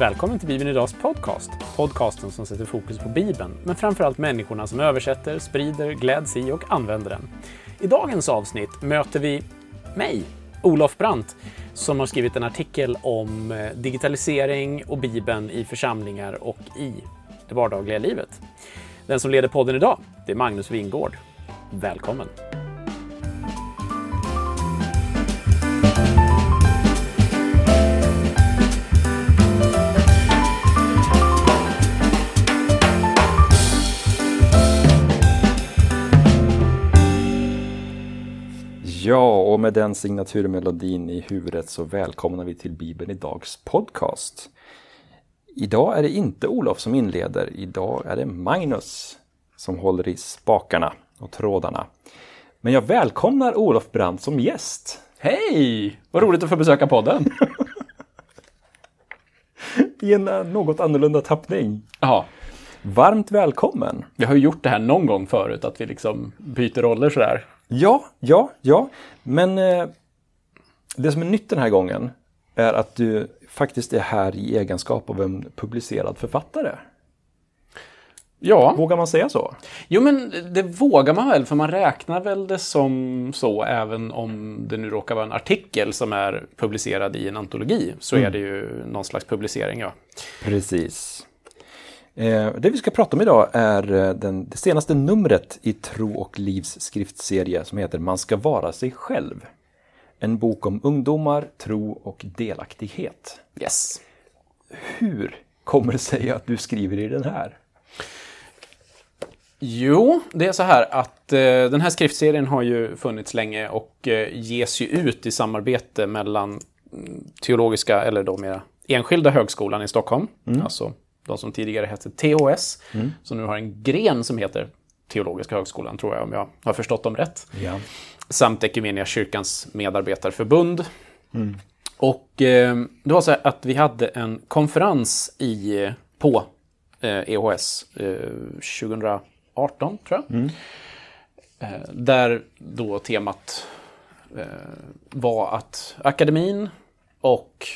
Välkommen till Bibeln Idags podcast. Podcasten som sätter fokus på Bibeln, men framförallt människorna som översätter, sprider, gläds i och använder den. I dagens avsnitt möter vi mig, Olof Brandt, som har skrivit en artikel om eh, digitalisering och Bibeln i församlingar och i det vardagliga livet. Den som leder podden idag, det är Magnus Wingård. Välkommen! Ja, och med den signaturmelodin i huvudet så välkomnar vi till Bibeln Idags podcast. Idag är det inte Olof som inleder, idag är det Magnus som håller i spakarna och trådarna. Men jag välkomnar Olof Brandt som gäst. Hej! Vad roligt att få besöka podden. I en eh, något annorlunda tappning. Ja, Varmt välkommen! vi har ju gjort det här någon gång förut, att vi liksom byter roller sådär. Ja, ja, ja. Men eh, det som är nytt den här gången är att du faktiskt är här i egenskap av en publicerad författare. Ja, Vågar man säga så? jo men det vågar man väl, för man räknar väl det som så, även om det nu råkar vara en artikel som är publicerad i en antologi, så är det ju någon slags publicering, ja. Precis. Eh, det vi ska prata om idag är eh, den, det senaste numret i Tro och Livs skriftserie som heter Man ska vara sig själv. En bok om ungdomar, tro och delaktighet. Yes. Hur kommer det sig att du skriver i den här? Jo, det är så här att eh, den här skriftserien har ju funnits länge och eh, ges ju ut i samarbete mellan mm, teologiska, eller då mera enskilda högskolan i Stockholm, alltså de som tidigare hette THS, som nu har en gren som heter Teologiska högskolan, tror jag, om jag har förstått dem rätt. Ja. Samt Ekumenia kyrkans medarbetarförbund. Och eh, det var så här att vi hade en konferens i, på eh, EHS eh, 2018, tror jag. Eh, där då temat eh, var att akademin och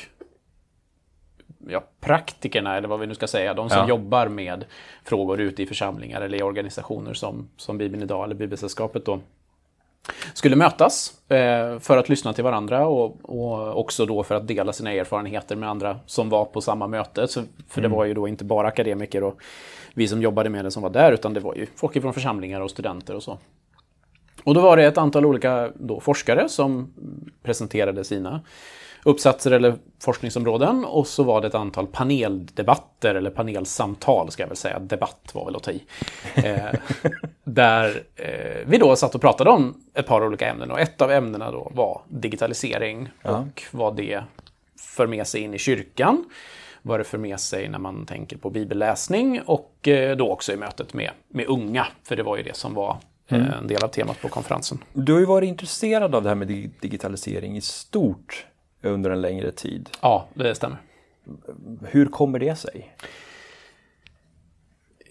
ja, praktikerna, eller vad vi nu ska säga, de som Ja. jobbar med frågor ute i församlingar eller i organisationer som, som Bibeln idag, eller Bibelsällskapet då, skulle mötas eh, för att lyssna till varandra och, och också då för att dela sina erfarenheter med andra som var på samma möte. Så, för det var ju då inte bara akademiker och vi som jobbade med det som var där, utan det var ju folk från församlingar och studenter och så. Och då var det ett antal olika forskare som presenterade sina uppsatser eller forskningsområden och så var det ett antal paneldebatter eller panelsamtal ska jag väl säga. Debatt var väl att ta i. Eh, där eh, vi då satt och pratade om ett par olika ämnen och ett av ämnena då var digitalisering och vad det för med sig in i kyrkan. Vad det för med sig när man tänker på bibelläsning och eh, då också i mötet med, med unga, för det var ju det som var eh, en del av temat på konferensen. Du har ju varit intresserad av det här med dig- digitalisering i stort under en längre tid. Ja, det stämmer. Hur kommer det sig?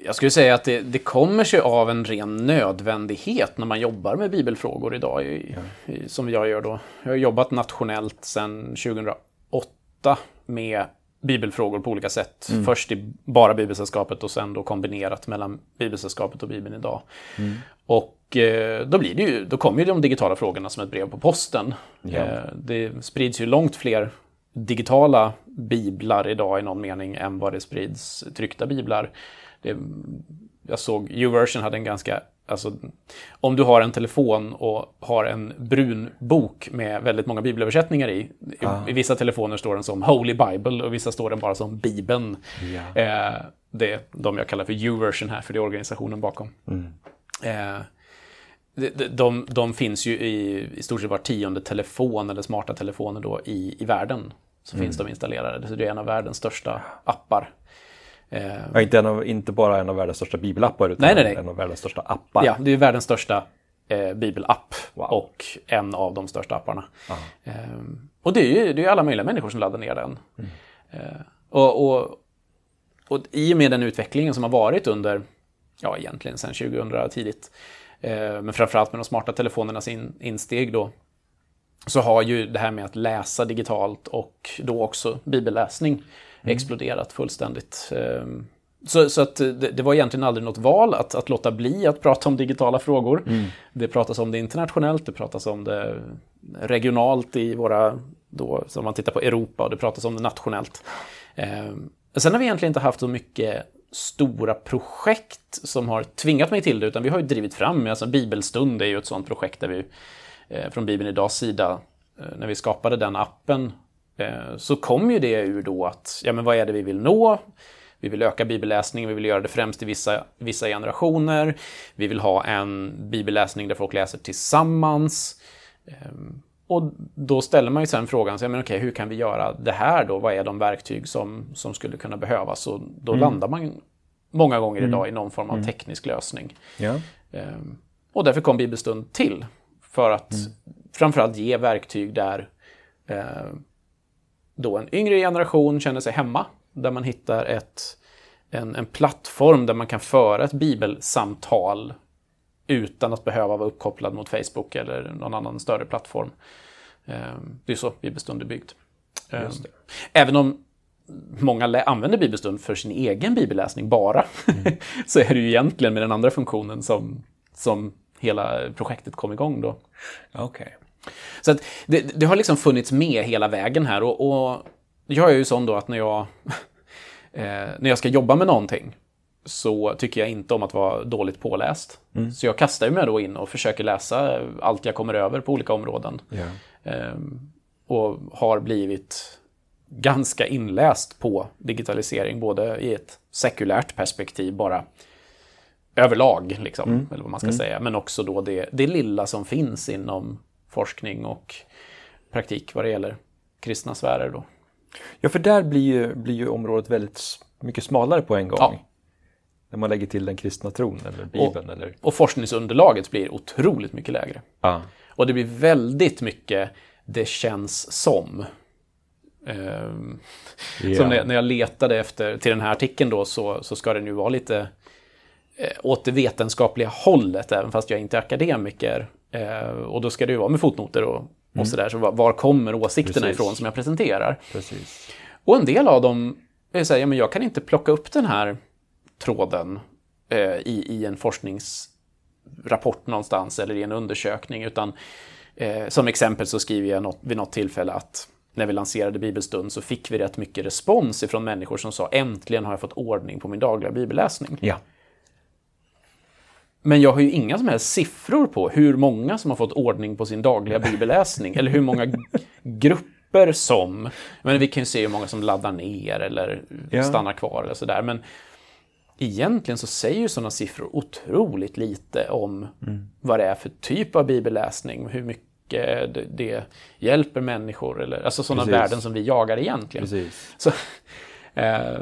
Jag skulle säga att det, det kommer sig av en ren nödvändighet när man jobbar med bibelfrågor idag, i, i, som jag gör då. Jag har jobbat nationellt sedan 2008 med bibelfrågor på olika sätt. Först i bara Bibelsällskapet och sen då kombinerat mellan Bibelsällskapet och Bibeln idag. Och eh, då, blir det ju, då kommer ju de digitala frågorna som ett brev på posten. Ja. Eh, det sprids ju långt fler digitala biblar idag i någon mening än vad det sprids tryckta biblar. Det, jag såg YouVersion hade en ganska, alltså om du har en telefon och har en brun bok med väldigt många bibelöversättningar i. I, i vissa telefoner står den som Holy Bible och vissa står den bara som Bibeln. Ja. Eh, det är de jag kallar för YouVersion här, för det är organisationen bakom. Eh, de, de, finns ju i, i stort sett var tionde telefon eller smarta telefoner då i, i världen. Så finns de installerade. Så det är en av världens största appar. Eh, Ja, inte, en av, inte bara en av världens största bibelappar utan Nej, nej, nej. en av världens största appar. Ja, det är världens största eh, bibelapp Wow. och en av de största apparna. Ehm, och det är ju det är alla möjliga människor som laddar ner den. Eh, och, och, och i och med den utvecklingen som har varit under, ja egentligen sedan 2000 tidigt, men framförallt med de smarta telefonernas in, insteg då, så har ju det här med att läsa digitalt och då också bibelläsning exploderat fullständigt. Ehm, så, så att det, det, var egentligen aldrig något val att, att låta bli att prata om digitala frågor. Mm. Det pratas om det internationellt, det pratas om det regionalt i våra, då, som man tittar på Europa, och det pratas om det nationellt. Eh, sen har vi egentligen inte haft så mycket stora projekt som har tvingat mig till det, utan vi har ju drivit fram, alltså Bibelstund är ju ett sådant projekt där vi eh, från Bibeln Idags sida, eh, när vi skapade den appen, eh, så kom ju det ur då att, ja men vad är det vi vill nå? Vi vill öka bibelläsningen, vi vill göra det främst i vissa, vissa generationer. Vi vill ha en bibelläsning där folk läser tillsammans. Ehm, och då ställer man ju sen frågan, så, men okej, hur kan vi göra det här då? Vad är de verktyg som, som skulle kunna behövas? Och då mm. landar man många gånger mm. idag i någon form av mm. teknisk lösning. Ja. Ehm, och därför kom Bibelstund till. För att mm. framförallt ge verktyg där eh, då en yngre generation känner sig hemma där man hittar ett, en, en plattform där man kan föra ett bibelsamtal utan att behöva vara uppkopplad mot Facebook eller någon annan större plattform. Ehm, det är så Bibelstund är byggt. Ehm, även om många använder Bibelstund för sin egen bibelläsning bara, mm. så är det ju egentligen med den andra funktionen som, som hela projektet kom igång då. Okay. Så det, det, har liksom funnits med hela vägen här och, och jag är ju sån då att när jag, eh, när jag ska jobba med någonting så tycker jag inte om att vara dåligt påläst. Mm. Så jag kastar mig då in och försöker läsa allt jag kommer över på olika områden. Yeah. Och har blivit ganska inläst på digitalisering, både i ett sekulärt perspektiv, bara överlag, liksom, mm. eller vad man ska mm. säga, men också då det, det lilla som finns inom forskning och praktik vad det gäller kristna sfärer. Då. Ja, för där blir ju, blir ju området väldigt mycket smalare på en gång. Ja. När man lägger till den kristna tron eller Bibeln. Och, eller... och forskningsunderlaget blir otroligt mycket lägre. Ja. Och det blir väldigt mycket det känns som. Um, yeah. Som när, när jag letade efter, till den här artikeln då, så, så ska den ju vara lite eh, åt det vetenskapliga hållet, även fast jag inte är akademiker. Eh, och då ska det ju vara med fotnoter och Mm. Och sådär, så var, var kommer åsikterna Precis. ifrån som jag presenterar? Precis. Och en del av dem är så här, ja, men jag kan inte plocka upp den här tråden eh, i, i en forskningsrapport någonstans eller i en undersökning, utan eh, som exempel så skriver jag något, vid något tillfälle att när vi lanserade Bibelstund så fick vi rätt mycket respons ifrån människor som sa äntligen har jag fått ordning på min dagliga bibelläsning. Ja. Men jag har ju inga som helst siffror på hur många som har fått ordning på sin dagliga bibelläsning eller hur många grupper som... Men vi kan ju se hur många som laddar ner eller ja. stannar kvar eller sådär. Men egentligen så säger ju sådana siffror otroligt lite om mm. vad det är för typ av bibelläsning, hur mycket det, hjälper människor, eller alltså sådana värden som vi jagar egentligen. Precis. Så, eh,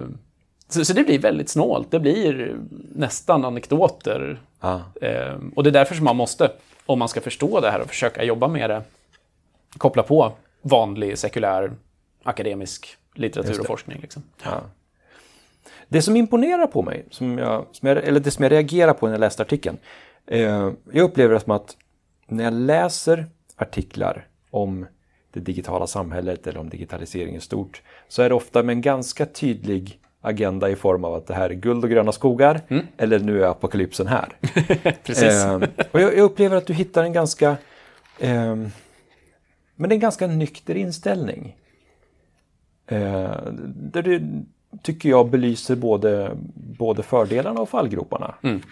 så, så, det blir väldigt snålt. Det blir nästan anekdoter. Ah. Eh, och det är därför som man måste, om man ska förstå det här och försöka jobba med det, koppla på vanlig sekulär akademisk litteratur och forskning. Liksom. Ja. Det som imponerar på mig, som jag, som jag, eller det som jag reagerar på när jag läste artikeln, eh, jag upplever det som att när jag läser artiklar om det digitala samhället eller om digitalisering i stort, så är det ofta med en ganska tydlig agenda i form av att det här är guld och gröna skogar mm. eller nu är apokalypsen här. Precis. Eh, och jag, jag, upplever att du hittar en ganska eh, men en ganska nykter inställning. Eh, där du, tycker jag, belyser både, både fördelarna och fallgroparna. Mm.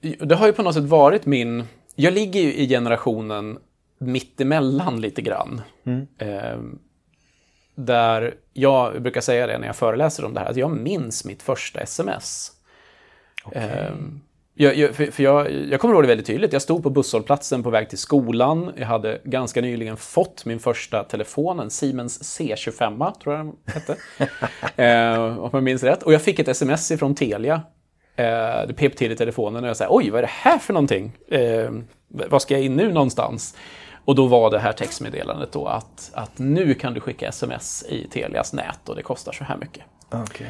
Det har ju på något sätt varit min... Jag ligger ju i generationen mittemellan lite grann. Mm. Eh, där jag brukar säga det när jag föreläser om det här, att jag minns mitt första sms. Okay. Eh, jag, jag, för, för jag, jag kommer ihåg det väldigt tydligt. Jag stod på busshållplatsen på väg till skolan. Jag hade ganska nyligen fått min första telefon, en Siemens C25, tror jag den hette. eh, om jag minns rätt. Och jag fick ett sms ifrån Telia. Eh, det pep till i telefonen och jag sa oj, vad är det här för någonting? Eh, vad ska jag in nu någonstans? Och då var det här textmeddelandet då att, att nu kan du skicka sms i Telias nät och det kostar så här mycket. Okay.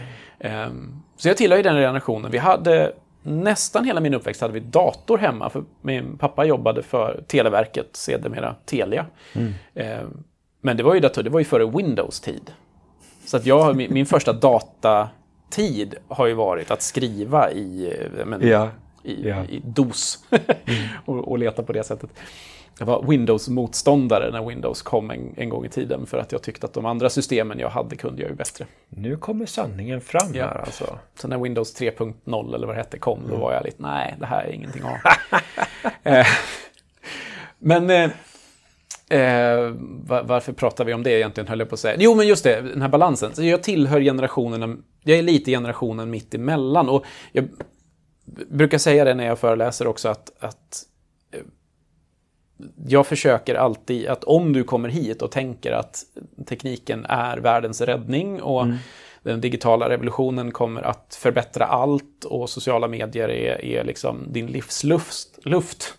Um, så jag tillhör ju den generationen. Vi hade nästan hela min uppväxt hade vi dator hemma. För min pappa jobbade för Televerket, sedermera Telia. Mm. Um, men det var ju dator, det var ju före Windows-tid. Så att jag, min, min första datatid har ju varit att skriva i, eh, men, Ja. i, ja. i DOS och, och leta på det sättet. Jag var Windows-motståndare när Windows kom en, en gång i tiden för att jag tyckte att de andra systemen jag hade kunde jag ju bättre. Nu kommer sanningen fram Ja. här alltså. Så när Windows 3.0 eller vad det hette kom, då var jag lite, nej, det här är ingenting att ha. eh, men eh, eh, va- varför pratar vi om det egentligen, höll jag på att säga. Jo, men just det, den här balansen. Så jag tillhör generationen, jag är lite generationen mitt emellan. Och jag brukar säga det när jag föreläser också, att, att eh, jag försöker alltid att om du kommer hit och tänker att tekniken är världens räddning och den digitala revolutionen kommer att förbättra allt och sociala medier är, är liksom din livsluft, luft,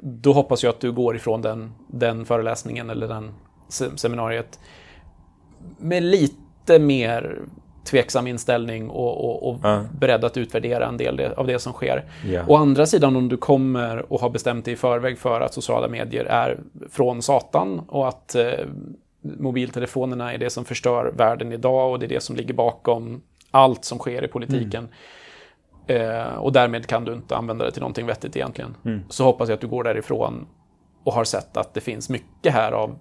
då hoppas jag att du går ifrån den, den föreläsningen eller den se- seminariet med lite mer tveksam inställning och, och, och Ja. beredd att utvärdera en del av det som sker. Ja. Å andra sidan om du kommer och har bestämt dig i förväg för att sociala medier är från Satan och att eh, mobiltelefonerna är det som förstör världen idag och det är det som ligger bakom allt som sker i politiken. Eh, och därmed kan du inte använda det till någonting vettigt egentligen. Så hoppas jag att du går därifrån och har sett att det finns mycket här av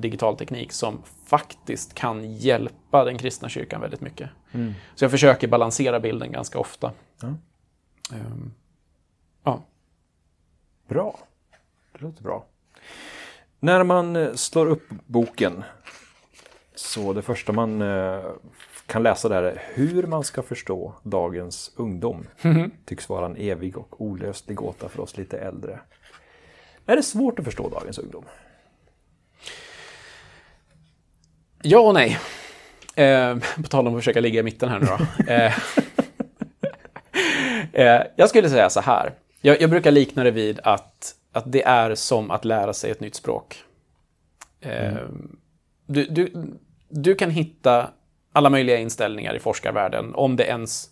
digital teknik som faktiskt kan hjälpa den kristna kyrkan väldigt mycket. Så jag försöker balansera bilden ganska ofta. Ja. Ehm, ja. Bra. Det låter bra. När man eh, slår upp boken så det första man eh, kan läsa där är hur man ska förstå dagens ungdom. Tycks vara en evig och olöslig gåta för oss lite äldre. Är det svårt att förstå dagens ungdom? Ja och nej. Eh, på tal om att försöka ligga i mitten här nu då. Eh, eh, jag skulle säga så här. Jag, jag brukar likna det vid att, att det är som att lära sig ett nytt språk. Eh, du, du, du kan hitta alla möjliga inställningar i forskarvärlden, om det ens...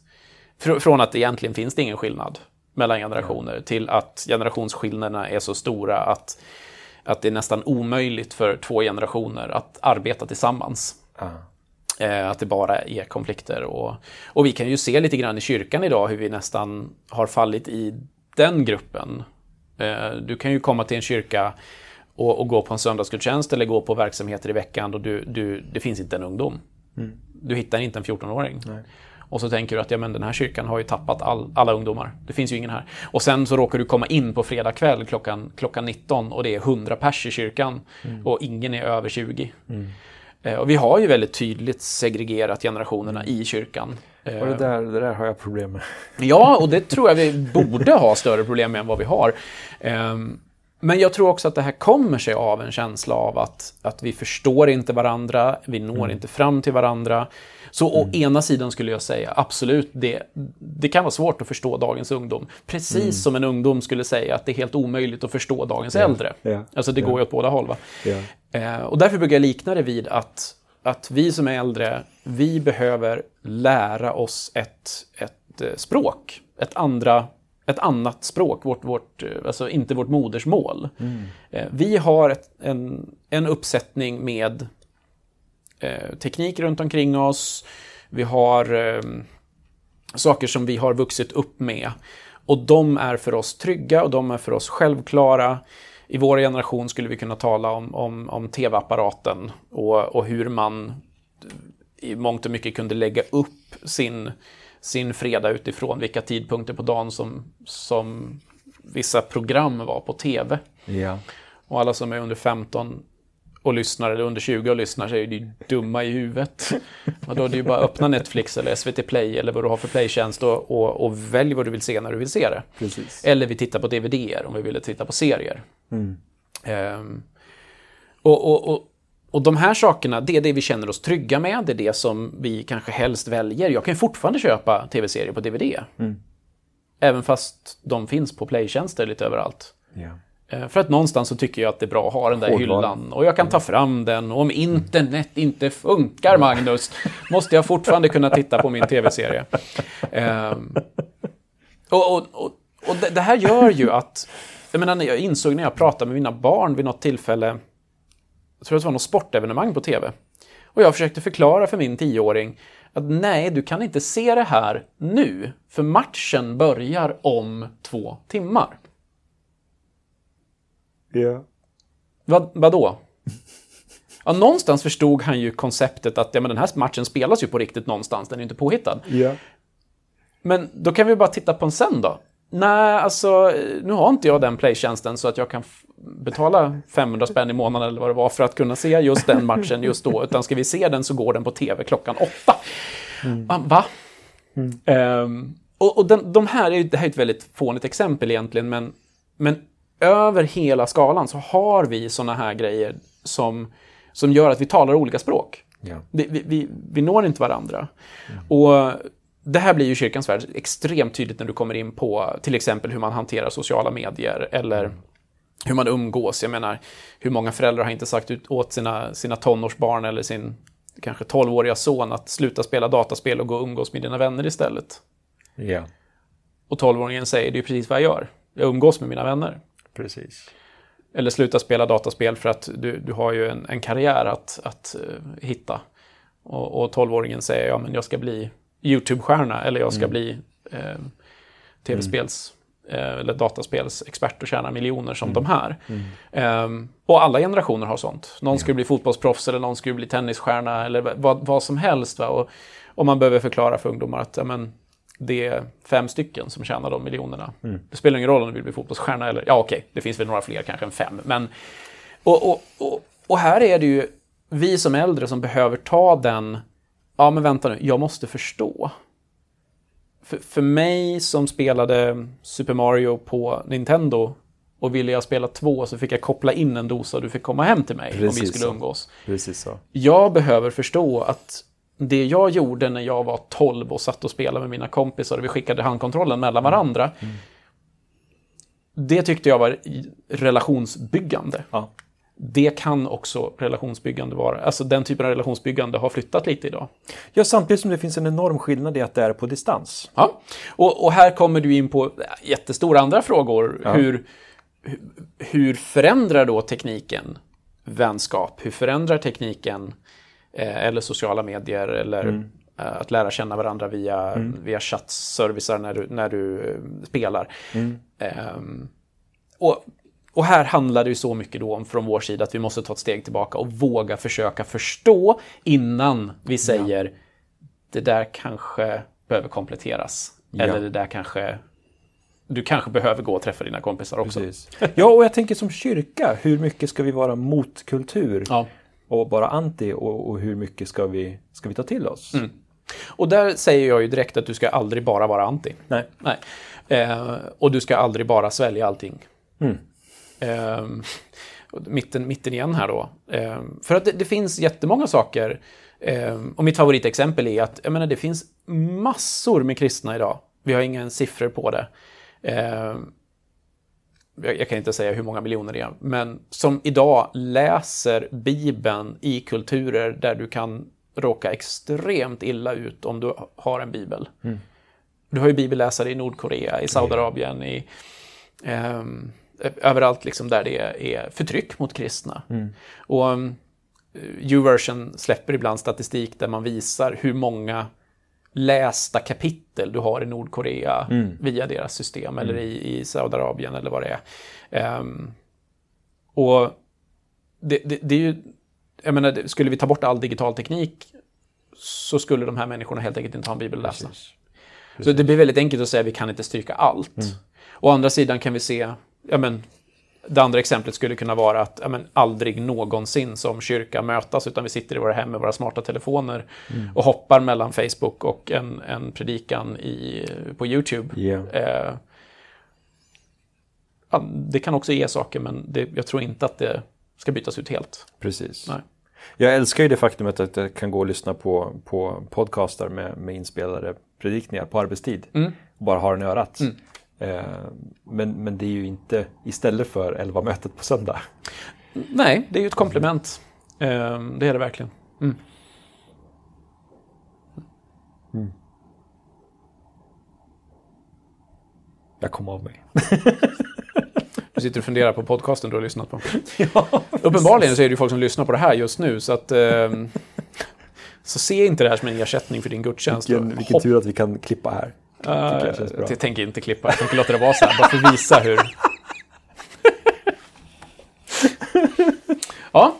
fr- Från att egentligen finns det ingen skillnad mellan generationer till att generationsskillnaderna är så stora att, att det är nästan omöjligt för två generationer att arbeta tillsammans. Eh, att det bara är konflikter. Och, och vi kan ju se lite grann i kyrkan idag hur vi nästan har fallit i den gruppen. Eh, du kan ju komma till en kyrka och, och gå på en söndagsgudstjänst eller gå på verksamheter i veckan och du, du, det finns inte en ungdom. Du hittar inte en 14-åring. Och så tänker du att ja, men den här kyrkan har ju tappat all, alla ungdomar. Det finns ju ingen här. Och sen så råkar du komma in på fredag kväll klockan, klockan 19 och det är 100 pers i kyrkan och ingen är över 20. Eh, Och vi har ju väldigt tydligt segregerat generationerna i kyrkan. Eh, Och det där, det där har jag problem med. Ja, och det tror jag vi borde ha större problem med än vad vi har. Ehm, Men jag tror också att det här kommer sig av en känsla av att, att vi förstår inte varandra, vi når inte fram till varandra. Så å ena sidan skulle jag säga absolut, det, det kan vara svårt att förstå dagens ungdom. Precis som en ungdom skulle säga att det är helt omöjligt att förstå dagens äldre. ja, Alltså det ja. går ju åt båda håll. Eh, och därför brukar jag likna det vid att, att vi som är äldre, vi behöver lära oss ett, ett eh, språk. Ett, andra, ett annat språk, vårt, vårt, eh, alltså inte vårt modersmål. Eh, vi har ett, en, en uppsättning med eh, teknik runt omkring oss. Vi har eh, saker som vi har vuxit upp med. Och de är för oss trygga och de är för oss självklara. I vår generation skulle vi kunna tala om, om, om tv-apparaten och, och hur man i mångt och mycket kunde lägga upp sin, sin fredag utifrån vilka tidpunkter på dagen som, som vissa program var på tv. Ja. Och alla som är under 15 och lyssnar, eller under 20 och lyssnar, så är ju dumma i huvudet. Och då är det ju bara att öppna Netflix eller SVT Play eller vad du har för playtjänst och, och, och välj vad du vill se när du vill se det. Precis. Eller vi tittar på DVD om vi ville titta på serier. Ehm, och, och, och, och de här sakerna, det är det vi känner oss trygga med, det är det som vi kanske helst väljer. Jag kan fortfarande köpa tv-serier på DVD. Även fast de finns på playtjänster lite överallt. Ja. Eh, För att någonstans så tycker jag att det är bra att ha den där Hårdvara. hyllan. Och jag kan ta fram den. Och om internet inte funkar, Magnus, måste jag fortfarande kunna titta på min tv-serie. Ehm, och och, och, och det, det här gör ju att... Jag, menar, jag insåg när jag pratade med mina barn vid något tillfälle, jag tror att det var något sportevenemang på tv. Och jag försökte förklara för min tioåring att nej, du kan inte se det här nu, för matchen börjar om två timmar. Ja. Vad, vadå? Ja, någonstans förstod han ju konceptet att ja, men den här matchen spelas ju på riktigt någonstans, den är inte påhittad. Ja. Men då kan vi bara titta på en sen då. Nej, alltså nu har inte jag den playtjänsten så att jag kan betala 500 spänn i månaden eller vad det var för att kunna se just den matchen just då. Utan ska vi se den så går den på tv klockan åtta. Mm. Va? Mm. Um, och, och den, de här är, det här är ett väldigt fånigt exempel egentligen, men, men över hela skalan så har vi såna här grejer som, som gör att vi talar olika språk. Ja. Vi, vi, vi, når inte varandra. Mm. Och det här blir ju kyrkans värld extremt tydligt när du kommer in på till exempel hur man hanterar sociala medier eller hur man umgås. Jag menar, hur många föräldrar har inte sagt ut åt sina, sina tonårsbarn eller sin kanske 12-åriga son att sluta spela dataspel och gå och umgås med dina vänner istället. Ja. Och 12-åringen säger, det är precis vad jag gör. Jag umgås med mina vänner. Precis. Eller sluta spela dataspel för att du, du har ju en, en karriär att, att uh, hitta. Och, och 12-åringen säger, ja men jag ska bli YouTube-stjärna eller jag ska mm. bli eh, tv-spels mm. eller dataspelsexpert och tjäna miljoner som mm. de här. Um, och alla generationer har sånt. Någon ja. skulle bli fotbollsproffs eller någon skulle bli tennisstjärna eller vad, vad som helst. Va? Och, och man behöver förklara för ungdomar att ja, men, det är fem stycken som tjänar de miljonerna. Mm. Det spelar ingen roll om du vill bli fotbollsstjärna eller, ja okej, okay, det finns väl några fler kanske än fem. Men, och, och, och, och här är det ju vi som äldre som behöver ta den ja men vänta nu, jag måste förstå. För, för mig som spelade Super Mario på Nintendo och ville jag spela två så fick jag koppla in en dosa och du fick komma hem till mig Precis om vi skulle umgås. Precis så. Jag behöver förstå att det jag gjorde när jag var 12 och satt och spelade med mina kompisar och vi skickade handkontrollen mellan varandra. Mm. Det tyckte jag var relationsbyggande. Ja det kan också relationsbyggande vara. Alltså den typen av relationsbyggande har flyttat lite idag. Ja, samtidigt som det finns en enorm skillnad i att det är på distans. Ja, och, och här kommer du in på jättestora andra frågor. Ja. Hur, hur förändrar då tekniken vänskap? Hur förändrar tekniken eller sociala medier eller mm. eh, att lära känna varandra via, mm. via chattservicer när du, när du eh, spelar? Mm. Um, och och här handlar det ju så mycket då om från vår sida att vi måste ta ett steg tillbaka och våga försöka förstå innan vi säger ja. det där kanske behöver kompletteras. Ja. Eller det där kanske du kanske behöver gå och träffa dina kompisar också. Precis. Ja, och jag tänker som kyrka, hur mycket ska vi vara mot kultur ja. Och bara anti och, och, hur mycket ska vi, ska vi ta till oss? Mm. Och där säger jag ju direkt att du ska aldrig bara vara anti. Nej. Nej. Eh, och du ska aldrig bara svälja allting. Mm. Eh, mitten, mitten igen här då. Eh, för att det, det, finns jättemånga saker. Eh, och mitt favoritexempel är att jag menar, det finns massor med kristna idag. Vi har inga siffror på det. Jag, kan inte säga hur många miljoner det är, men som idag läser Bibeln i kulturer där du kan råka extremt illa ut om du har en bibel. Mm. Du har ju bibelläsare i Nordkorea, i Saudiarabien, i um, överallt liksom där det är förtryck mot kristna. Mm. Och um, Uversion släpper ibland statistik där man visar hur många lästa kapitel du har i Nordkorea mm. via deras system eller mm. i, i Saudiarabien eller vad det är. Um, och det, det, det, är ju, jag menar, skulle vi ta bort all digital teknik så skulle de här människorna helt enkelt inte ha en bibel att läsa. Precis. Precis. Så det blir väldigt enkelt att säga att vi kan inte stryka allt. Mm. Å andra sidan kan vi se ja, men, det andra exemplet skulle kunna vara att ja, men, aldrig någonsin som kyrka mötas, utan vi sitter i våra hem med våra smarta telefoner mm. och hoppar mellan Facebook och en, en predikan i, på YouTube. Yeah. Eh, ja, det kan också ge saker, men det, jag tror inte att det ska bytas ut helt. Precis. Nej. Jag älskar ju det faktumet att jag kan gå och lyssna på, på podcastar med, med inspelade predikningar på arbetstid. Mm. Och bara ha den i örat. Mm. Eh, men, men det är ju inte istället för 11-mötet på söndag. Nej, det är ju ett komplement. Eh, det är det verkligen. Mm. Mm. Jag kom av mig. Du sitter och funderar på podcasten du har lyssnat på. Ja, Uppenbarligen så är det ju folk som lyssnar på det här just nu, så att... Eh, Så se inte det här som en ersättning för din gudstjänst. Vilken, vilken tur att vi kan klippa här. Uh, jag, jag tänker inte klippa, jag tänker låta det vara så här, bara för att visa hur... ja.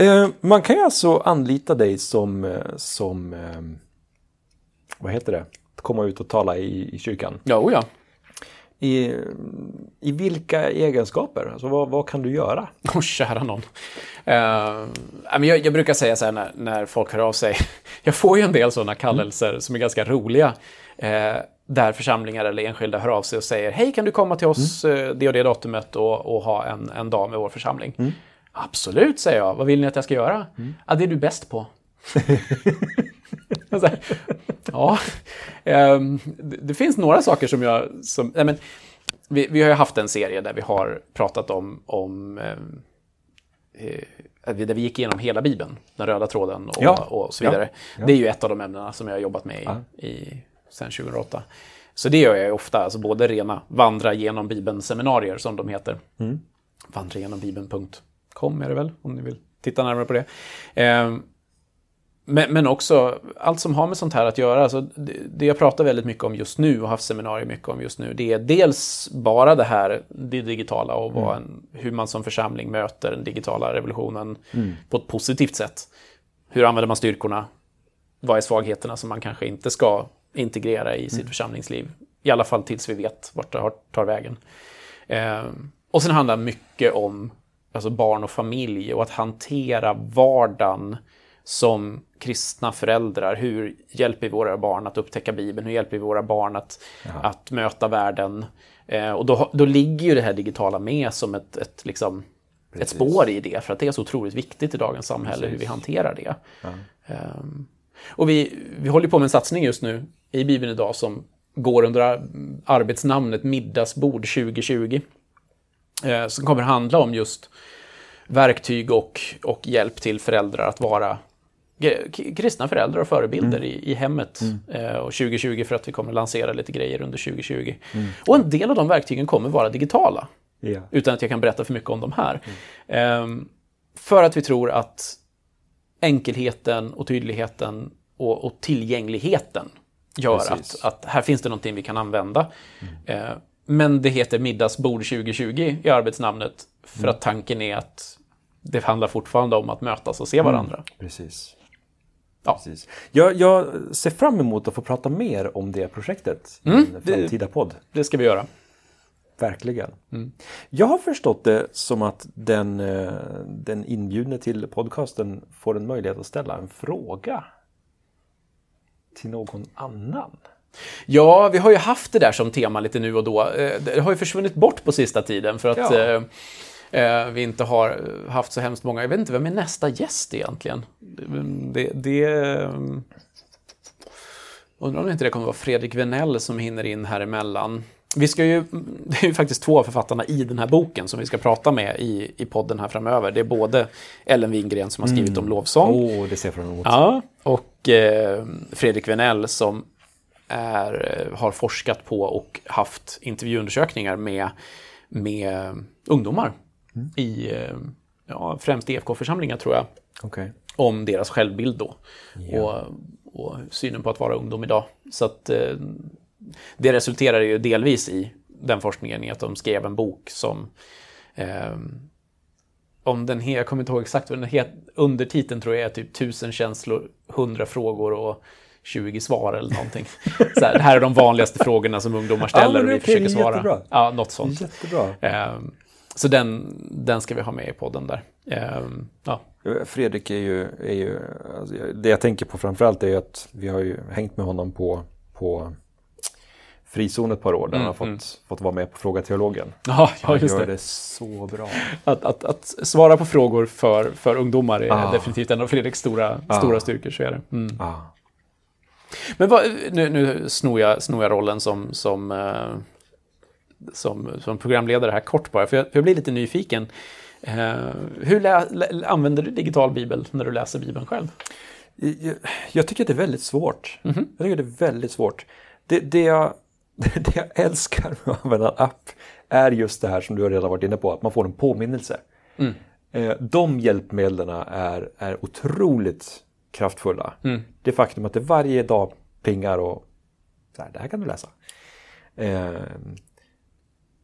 Uh, man kan ju alltså anlita dig som, eh, som uh, vad heter det, komma ut och tala i, i kyrkan. Ja, oh ja. I, I vilka egenskaper? Alltså vad, vad kan du göra? Åh, oh, kära någon. Uh, jag, jag brukar säga så här när, när folk hör av sig. Jag får ju en del sådana kallelser mm. som är ganska roliga. Uh, där församlingar eller enskilda hör av sig och säger Hej, kan du komma till oss mm. det och det datumet och, och ha en, en dag med vår församling? Mm. Absolut, säger jag. Vad vill ni att jag ska göra? Mm. Ja, det är du bäst på. ja, um, det, finns några saker som jag... Som, nej men, vi, vi har ju haft en serie där vi har pratat om, om um, där vi gick igenom hela Bibeln, den röda tråden och, ja. och så vidare. Ja. Ja. Det är ju ett av de ämnena som jag har jobbat med i, i sen 2008. Så det gör jag ofta, alltså både rena vandra genom Bibeln-seminarier som de heter. Mm. Vandra genom Bibeln.com är det väl, om ni vill titta närmare på det. Um, men, men också allt som har med sånt här att göra. Alltså det, det jag pratar väldigt mycket om just nu och haft seminarier mycket om just nu. Det är dels bara det här, det digitala och mm. en, hur man som församling möter den digitala revolutionen mm. på ett positivt sätt. Hur använder man styrkorna? Vad är svagheterna som man kanske inte ska integrera i sitt mm. församlingsliv? I alla fall tills vi vet vart det tar vägen. Eh, och sen handlar mycket om alltså barn och familj och att hantera vardagen som kristna föräldrar. Hur hjälper vi våra barn att upptäcka Bibeln? Hur hjälper vi våra barn att, att möta världen? Eh, och då, då ligger ju det här digitala med som ett, ett, liksom, ett spår i det, för att det är så otroligt viktigt i dagens samhälle Precis. hur vi hanterar det. Ja. Um, och vi, vi håller på med en satsning just nu i Bibeln idag som går under arbetsnamnet Middagsbord 2020. Eh, som kommer handla om just verktyg och, och hjälp till föräldrar att vara kristna föräldrar och förebilder mm. i, i hemmet. Mm. Eh, och 2020 för att vi kommer lansera lite grejer under 2020. Mm. Och en del av de verktygen kommer vara digitala. Yeah. Utan att jag kan berätta för mycket om dem här. Eh, för att vi tror att enkelheten och tydligheten och, och tillgängligheten gör att, att, här finns det någonting vi kan använda. Mm. Eh, men det heter middagsbord 2020 i arbetsnamnet för mm. att tanken är att det handlar fortfarande om att mötas och se varandra. Precis. Ja. Precis. Jag, jag, ser fram emot att få prata mer om det projektet i mm, en framtida podd. Det ska vi göra. Verkligen. Mm. Jag har förstått det som att den, eh, den inbjudne till podcasten får en möjlighet att ställa en fråga till någon annan. Ja, vi har ju haft det där som tema lite nu och då. Eh, det har ju försvunnit bort på sista tiden för att ja. Eh, eh, vi inte har haft så hemskt många. Jag vet inte, vem är nästa gäst egentligen? Det... det eh, Undrar om inte det kommer vara Fredrik Venell som hinner in här emellan. Vi ska ju, det är ju faktiskt två av författarna i den här boken som vi ska prata med i, i podden här framöver. Det är både Ellen Wingren som har skrivit mm. om lovsång. Oh, det ser fram emot. Ja, och eh, Fredrik Venell som är, eh, har forskat på och haft intervjuundersökningar med, med ungdomar mm. i eh, ja, främst EFK-församlingar tror jag. Okay. Om deras självbild då. Yeah. Och, och, synen på att vara ungdom idag. Så att eh, det resulterar ju delvis i den forskningen i att de skrev en bok som eh, om den jag kommer inte ihåg exakt vad den heter, undertiteln tror jag är typ tusen känslor, hundra frågor och 20 svar eller någonting. Så här, det här är de vanligaste frågorna som ungdomar ställer ja, och vi försöker svara. Jättebra. Ja, något sånt. Jättebra. Um, så den, den ska vi ha med i podden där. Um, ja. Fredrik är ju, är ju alltså, det jag tänker på framförallt är att vi har ju hängt med honom på, på frizon ett par år där mm, han har fått, mm. fått vara med på Fråga Teologen. Ja, ja just han gör det. det så bra. Att, att, att svara på frågor för, för ungdomar är ah. definitivt en av Fredriks stora, ah. stora styrkor. Så är det. Mm. Ah. Men vad, nu, nu snor, jag, snor jag rollen som, som, uh, som, som programledare här kort bara, för jag, för jag blir lite nyfiken. Uh, hur lä, lä, använder du digital bibel när du läser bibeln själv? Jag, jag tycker att det är väldigt svårt. Mm -hmm. Jag tycker att det är väldigt svårt. Det, det, jag, det jag älskar med att använda en app är just det här som du har redan varit inne på, att man får en påminnelse. Mm. Uh, de hjälpmedlen är, är otroligt kraftfulla. Det faktum att det varje dag plingar och så här, det här kan du läsa. Eh,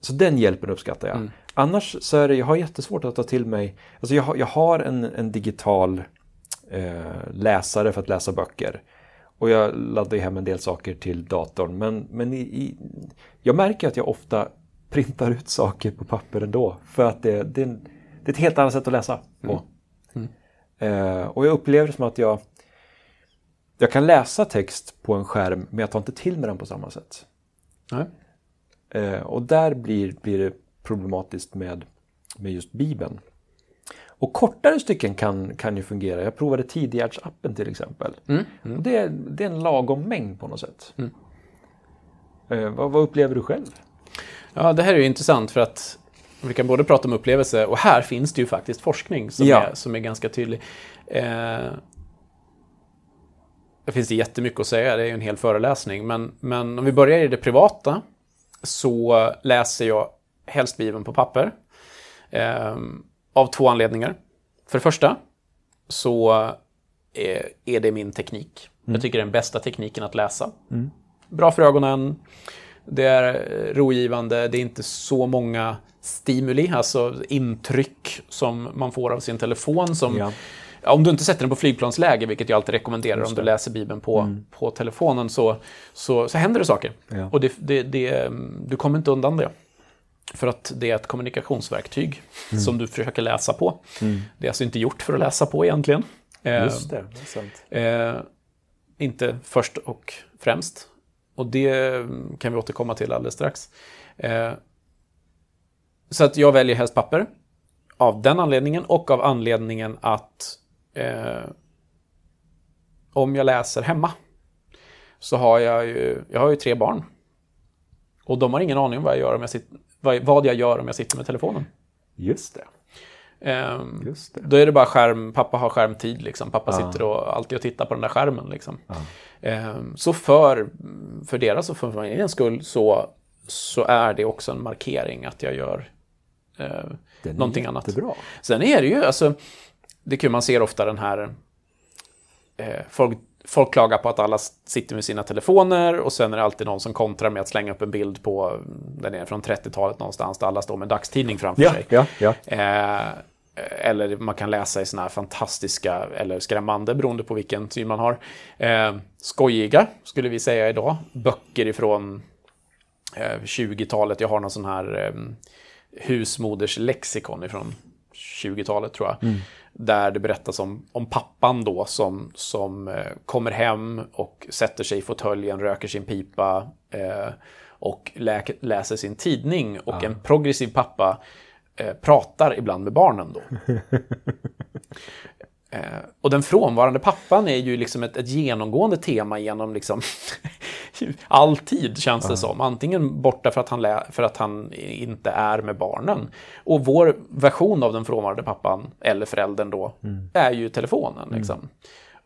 så den hjälpen uppskattar jag. Annars så är det, jag har jättesvårt att ta till mig, alltså jag har, jag har en, en digital eh, läsare för att läsa böcker. Och jag laddar ju hem en del saker till datorn. Men, men i, i, jag märker att jag ofta printar ut saker på papper ändå. För att det, det, det är ett helt annat sätt att läsa på. Eh, och jag upplever det som att jag, jag kan läsa text på en skärm men jag tar inte till mig den på samma sätt. Nej. Eh, och där blir, blir det problematiskt med, med just Bibeln. Och kortare stycken kan, kan ju fungera. Jag provade Tidigärtsappen till exempel. Och det, är, det är en lagom mängd på något sätt. Eh, vad, vad upplever du själv? Ja, det här är ju intressant för att vi kan både prata om upplevelse och här finns det ju faktiskt forskning som, Ja. är, som är ganska tydlig. Eh, det finns det jättemycket att säga, det är ju en hel föreläsning. Men, men om vi börjar i det privata så läser jag helst Bibeln på papper. Eh, av två anledningar. För det första så är, är det min teknik. Jag tycker det är den bästa tekniken att läsa. Bra för ögonen, det är eh, rogivande, det är inte så många stimuli, alltså intryck som man får av sin telefon. Som, Ja. Om du inte sätter den på flygplansläge, vilket jag alltid rekommenderar om du läser Bibeln på, på telefonen, så, så, så händer det saker. Ja. Och det, det, det, du kommer inte undan det. För att det är ett kommunikationsverktyg som du försöker läsa på. Det är alltså inte gjort för att läsa på egentligen. Eh, Just det, det är sant. Eh, inte först och främst. Och det kan vi återkomma till alldeles strax. Eh, så att jag väljer helst papper. Av den anledningen och av anledningen att eh, om jag läser hemma så har jag ju, jag har ju tre barn. Och de har ingen aning om vad jag gör om jag, sitter, vad, jag gör om jag sitter med telefonen. Just det. Ehm, Just det. Då är det bara skärm, pappa har skärmtid liksom. Pappa sitter och alltid och tittar på den där skärmen liksom. Ehm, så för, för deras och för familjens skull så, så är det också en markering att jag gör är någonting annat. Sen är det ju, alltså, det är kul, man ser ofta den här, eh, folk, folk klagar på att alla sitter med sina telefoner och sen är det alltid någon som kontrar med att slänga upp en bild på, den är från 30-talet någonstans, där alla står med en dagstidning framför Ja, sig. ja, ja. Eh, eller man kan läsa i såna här fantastiska, eller skrämmande, beroende på vilken syn man har. Eh, skojiga, skulle vi säga idag. Böcker ifrån eh, 20-talet. Jag har någon sån här eh, husmoders lexikon ifrån 20-talet tror jag. Där det berättas om, om pappan då som, som eh, kommer hem och sätter sig i fåtöljen, röker sin pipa eh, och lä läser sin tidning. Och en progressiv pappa eh, pratar ibland med barnen då. Eh, och den frånvarande pappan är ju liksom ett, ett genomgående tema genom liksom all tid känns det som. Antingen borta för att, han för att han inte är med barnen. Och vår version av den frånvarande pappan, eller föräldern då, är ju telefonen. Liksom.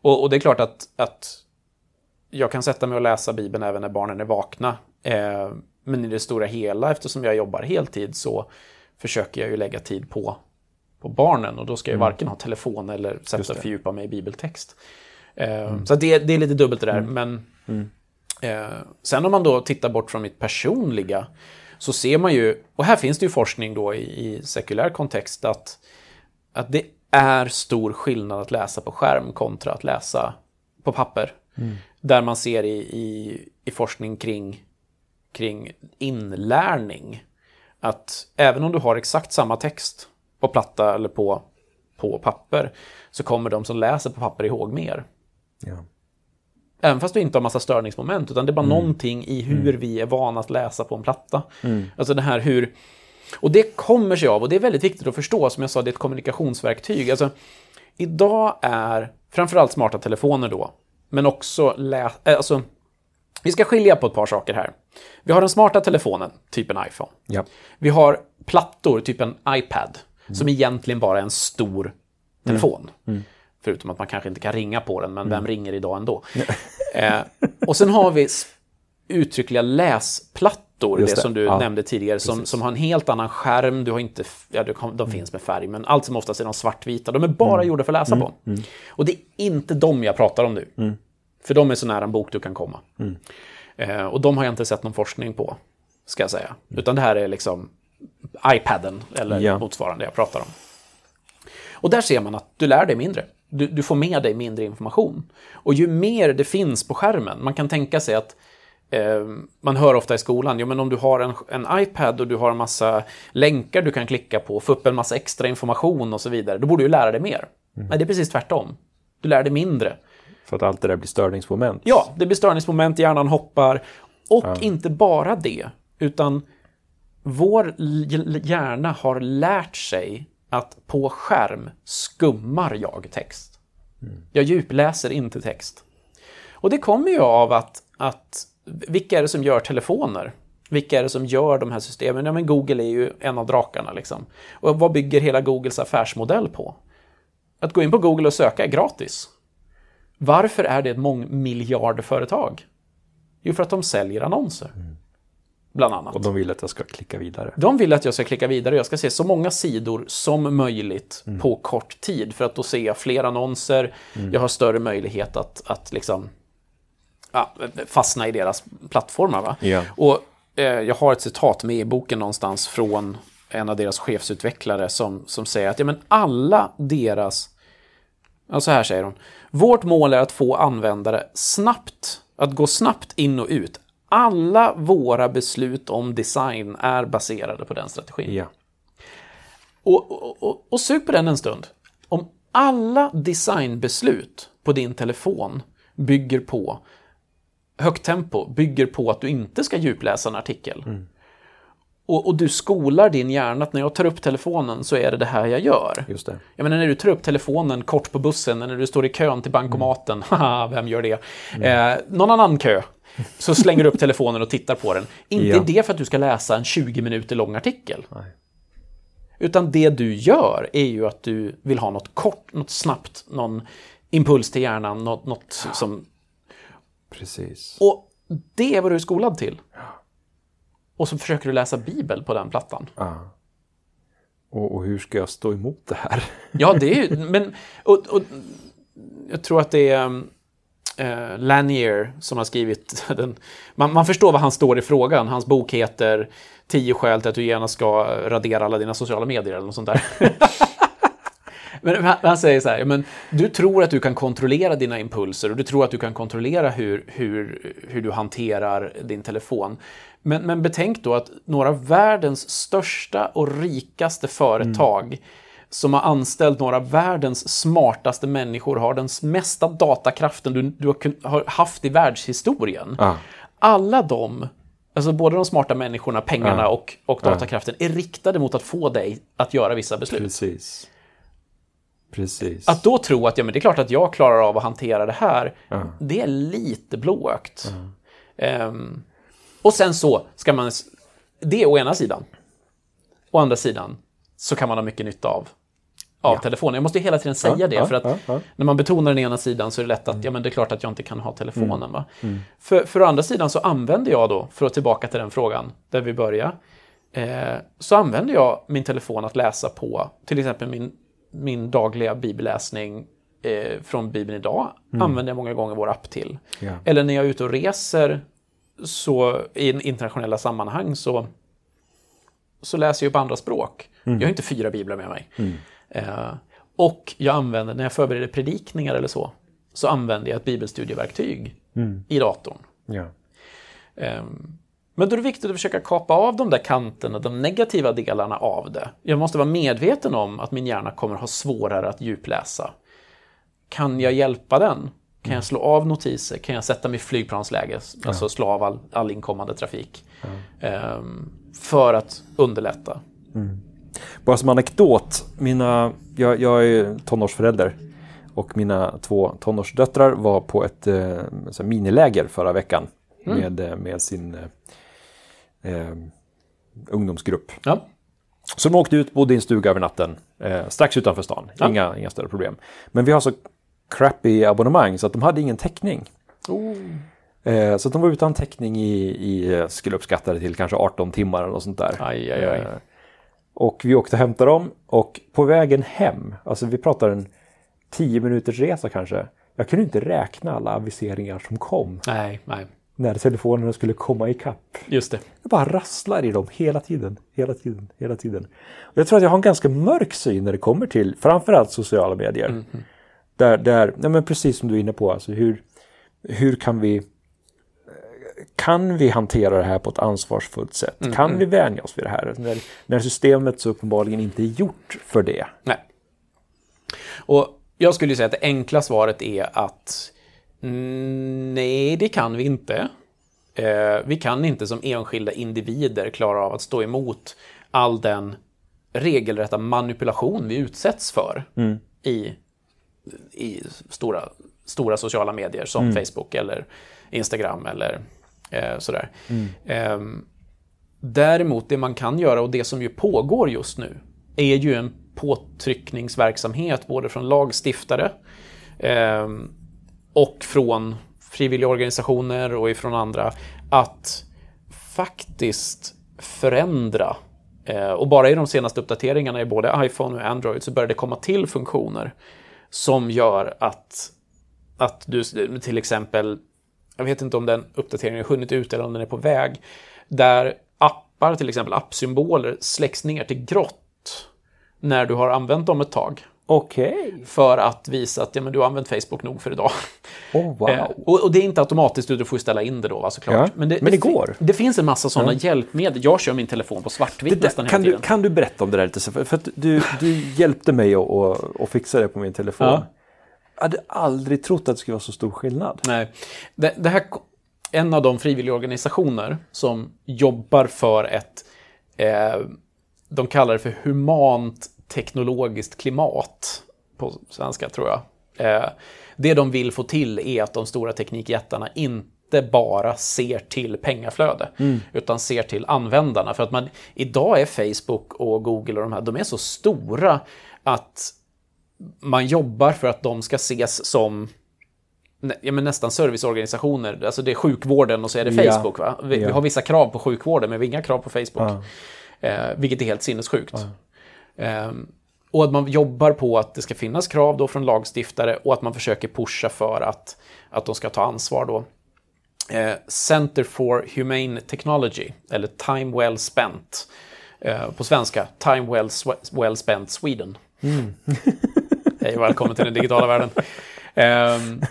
Och, och det är klart att, att jag kan sätta mig och läsa Bibeln även när barnen är vakna. Eh, men i det stora hela, eftersom jag jobbar heltid, så försöker jag ju lägga tid på, på barnen. Och då ska jag varken ha telefon eller sätta och fördjupa mig i bibeltext. Eh, Så det, det är lite dubbelt det där. Men eh, sen om man då tittar bort från mitt personliga, så ser man ju, och här finns det ju forskning då i, i sekulär kontext, att, att det är stor skillnad att läsa på skärm kontra att läsa på papper. Där man ser i, i, i forskning kring, kring inlärning att även om du har exakt samma text på platta eller på, på papper så kommer de som läser på papper ihåg mer. Ja. Även fast du inte har massa störningsmoment, utan det är bara någonting i hur vi är vana att läsa på en platta. Alltså det här hur... Och det kommer sig av, och det är väldigt viktigt att förstå, som jag sa, det är ett kommunikationsverktyg. Alltså, idag är framförallt smarta telefoner då, men också lä... äh, Alltså, vi ska skilja på ett par saker här. Vi har den smarta telefonen, typ en iPhone. Ja. Vi har plattor, typ en iPad, som egentligen bara är en stor telefon. Förutom att man kanske inte kan ringa på den, men vem ringer idag ändå? eh, och sen har vi uttryckliga dator, Just det, som du Ja, nämnde tidigare, som, precis. som har en helt annan skärm. Du har inte, ja, du de finns med färg, men allt som oftast är de svartvita. De är bara gjorda för att läsa på. Och det är inte de jag pratar om nu. För de är så nära en bok du kan komma. Eh, och de har jag inte sett någon forskning på, ska jag säga. Utan det här är liksom iPaden eller Ja. motsvarande jag pratar om. Och där ser man att du lär dig mindre. Du, du får med dig mindre information. Och ju mer det finns på skärmen, man kan tänka sig att eh, man hör ofta i skolan, ja men om du har en, en iPad och du har en massa länkar du kan klicka på, få upp en massa extra information och så vidare, då borde du lära dig mer. Nej, det är precis tvärtom. Du lär dig mindre. För att allt det där blir störningsmoment. Ja, det blir störningsmoment, hjärnan hoppar. Och inte bara det, utan vår hjärna har lärt sig att på skärm skummar jag text. Jag djupläser inte text. Och det kommer ju av att, att vilka är det som gör telefoner? Vilka är det som gör de här systemen? Ja, men Google är ju en av drakarna. Liksom. Och vad bygger hela Googles affärsmodell på? Att gå in på Google och söka är gratis. Varför är det ett mångmiljardföretag? Jo, för att de säljer annonser. Mm. Bland annat. Och de vill att jag ska klicka vidare. De vill att jag ska klicka vidare. Jag ska se så många sidor som möjligt på kort tid. För att då ser jag fler annonser. Jag har större möjlighet att, att liksom, ja, fastna i deras plattformar. Va? Ja. Och eh, jag har ett citat med i boken någonstans från en av deras chefsutvecklare som, som säger att ja, men alla deras... Ja, så här säger hon. Vårt mål är att få användare snabbt, att gå snabbt in och ut. Alla våra beslut om design är baserade på den strategin. Ja. Och, och, och, och sug på den en stund. Om alla designbeslut på din telefon bygger på högt tempo, bygger på att du inte ska djupläsa en artikel. Och, och du skolar din hjärna att när jag tar upp telefonen så är det det här jag gör. Just det. Jag menar när du tar upp telefonen kort på bussen, när du står i kön till bankomaten, haha, vem gör det? Eh, någon annan kö. Så slänger du upp telefonen och tittar på den. Inte Ja. det för att du ska läsa en 20 minuter lång artikel. Nej. Utan det du gör är ju att du vill ha något kort, något snabbt, någon impuls till hjärnan, något, något som... Precis. Och det är vad du är skolad till. Och så försöker du läsa Bibel på den plattan. Ja. Och, och hur ska jag stå emot det här? Ja, det är ju... Men, och, och, jag tror att det är eh, Lanier som har skrivit den. Man, man förstår vad han står i frågan. Hans bok heter 10 skäl till att du gärna ska radera alla dina sociala medier eller något sånt där. Men han, han säger så här, men du tror att du kan kontrollera dina impulser och du tror att du kan kontrollera hur, hur, hur du hanterar din telefon. Men, men betänk då att några av världens största och rikaste företag mm som har anställt några av världens smartaste människor har den mesta datakraften du, du har, har haft i världshistorien. Ja. Alla de, alltså både de smarta människorna, pengarna Ja. och, och datakraften, är riktade mot att få dig att göra vissa beslut. Precis. Precis. Att då tro att ja, men det är klart att jag klarar av att hantera det här, det är lite blåögt. Ehm, och sen så ska man... Det är å ena sidan. Å andra sidan så kan man ha mycket nytta av, av telefonen. Jag måste ju hela tiden säga Ja, det, ja, för att ja, ja. när man betonar den ena sidan så är det lätt att ja, men det är klart att jag inte kan ha telefonen. Va? För, för å andra sidan så använder jag då, för att tillbaka till den frågan där vi börjar, eh, så använder jag min telefon att läsa på, till exempel min, min dagliga bibelläsning eh, från Bibeln idag, använder jag många gånger vår app till. Ja. Eller när jag är ute och reser så, i internationella sammanhang så, så läser jag på andra språk. Jag har inte fyra biblar med mig. Eh, och jag använder, när jag förbereder predikningar eller så, så använder jag ett bibelstudieverktyg i datorn. Ja. Ehm, Men då är det viktigt att försöka kapa av de där kanterna, de negativa delarna av det. Jag måste vara medveten om att min hjärna kommer ha svårare att djupläsa. Kan jag hjälpa den? Kan jag slå av notiser? Kan jag sätta mig i flygplansläge? Alltså slå av all, all inkommande trafik. Ehm, för att underlätta. Bara som anekdot, mina, jag, jag är tonårsförälder och mina två tonårsdöttrar var på ett eh, miniläger förra veckan med, eh, med sin eh, eh, ungdomsgrupp. Ja. Så de åkte ut, bodde i en stuga över natten, eh, strax utanför stan. Ja. Inga, inga större problem. Men vi har så crappy abonnemang så att de hade ingen täckning. Oh. Eh, så de var utan täckning i, i, eh, skulle uppskatta det till kanske 18 timmar eller något sånt där. Aj, aj, aj. Eh, och vi åkte och hämtade dem och på vägen hem, alltså vi pratar en 10 minuters resa kanske. Jag kunde inte räkna alla aviseringar som kom Nej, nej. när telefonerna skulle komma ikapp. Just det. Jag bara rasslar i dem hela tiden, hela tiden, hela tiden. Och jag tror att jag har en ganska mörk syn när det kommer till framförallt sociala medier. Där, där nej men precis som du är inne på, alltså hur, hur kan vi kan vi hantera det här på ett ansvarsfullt sätt? Kan vi vänja oss vid det här? När, när systemet så uppenbarligen inte är gjort för det. Nej. Och jag skulle säga att det enkla svaret är att mm, nej, det kan vi inte. Eh, vi kan inte som enskilda individer klara av att stå emot all den regelrätta manipulation vi utsätts för i, i stora, stora sociala medier som Facebook eller Instagram eller eh, sådär. Ehm, Däremot, det man kan göra och det som ju pågår just nu är ju en påtryckningsverksamhet både från lagstiftare eh, och från frivilliga organisationer och ifrån andra att faktiskt förändra. Eh, och bara i de senaste uppdateringarna i både iPhone och Android så börjar det komma till funktioner som gör att, att du till exempel jag vet inte om den uppdateringen har hunnit ut eller om den är på väg, där appar, till exempel appsymboler, släcks ner till grått när du har använt dem ett tag. Okej. För att visa att ja, men du har använt Facebook nog för idag. Oh, wow. Eh, och, och det är inte automatiskt, du får ställa in det då va, såklart. Ja, men det fi- går. Det finns en massa sådana hjälpmedel. Jag kör min telefon på svartvitt Det där, nästan hela kan, du, tiden. kan du berätta om det där lite? För, för att du, du hjälpte mig att, att, att fixa det på min telefon. Ja. Jag hade aldrig trott att det skulle vara så stor skillnad. Nej. Det, det här, en av de frivilliga organisationer som jobbar för ett, eh, de kallar det för humant teknologiskt klimat på svenska tror jag. Eh, det de vill få till är att de stora teknikjättarna inte bara ser till pengaflöde, utan ser till användarna. För att man, idag är Facebook och Google och de här, de är så stora att man jobbar för att de ska ses som ja, men nästan serviceorganisationer. Alltså det är sjukvården och så är det Ja. Facebook. Va? Vi, vi Ja. har vissa krav på sjukvården men vi har inga krav på Facebook. Eh, vilket är helt sinnessjukt. Ehm, och att man jobbar på att det ska finnas krav då från lagstiftare och att man försöker pusha för att, att de ska ta ansvar då. Eh, Center for Humane Technology, eller Time Well Spent. Eh, på svenska, Time Well, well Spent Sweden. Hej välkommen till den digitala världen. Ehm,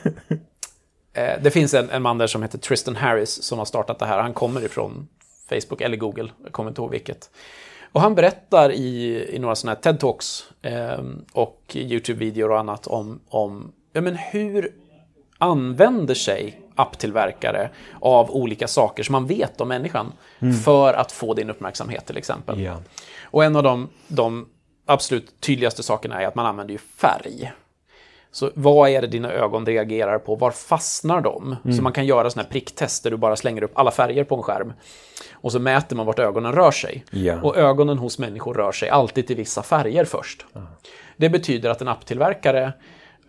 eh, det finns en, en man där som heter Tristan Harris som har startat det här. Han kommer ifrån Facebook eller Google, jag kommer inte ihåg vilket. Och han berättar i, i några sådana här TED-talks ehm, och YouTube-videor och annat om, om ja, men hur använder sig apptillverkare av olika saker som man vet om människan för att få din uppmärksamhet till exempel. Ja. Och en av de, de absolut tydligaste sakerna är att man använder ju färg. Så vad är det dina ögon reagerar på? Var fastnar de? Så man kan göra sådana här pricktest där du bara slänger upp alla färger på en skärm. Och så mäter man vart ögonen rör sig. Ja. Och ögonen hos människor rör sig alltid till vissa färger först. Det betyder att en apptillverkare,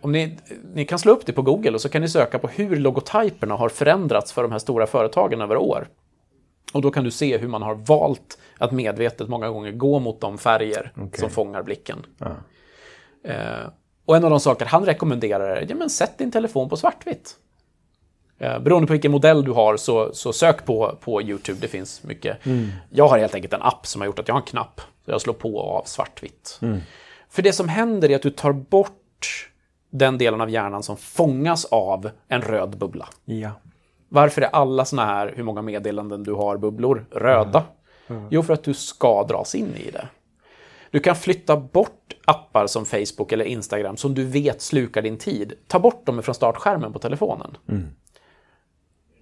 om ni, ni kan slå upp det på Google och så kan ni söka på hur logotyperna har förändrats för de här stora företagen över år. Och då kan du se hur man har valt att medvetet många gånger gå mot de färger som fångar blicken. Eh, och en av de saker han rekommenderar är, ja men sätt din telefon på svartvitt. Eh, beroende på vilken modell du har så, så sök på, på YouTube, det finns mycket. Jag har helt enkelt en app som har gjort att jag har en knapp. Så jag slår på och av svartvitt. För det som händer är att du tar bort den delen av hjärnan som fångas av en röd bubbla. Ja. Varför är alla såna här, hur många meddelanden du har, bubblor, röda? Jo, för att du ska dras in i det. Du kan flytta bort appar som Facebook eller Instagram som du vet slukar din tid. Ta bort dem från startskärmen på telefonen.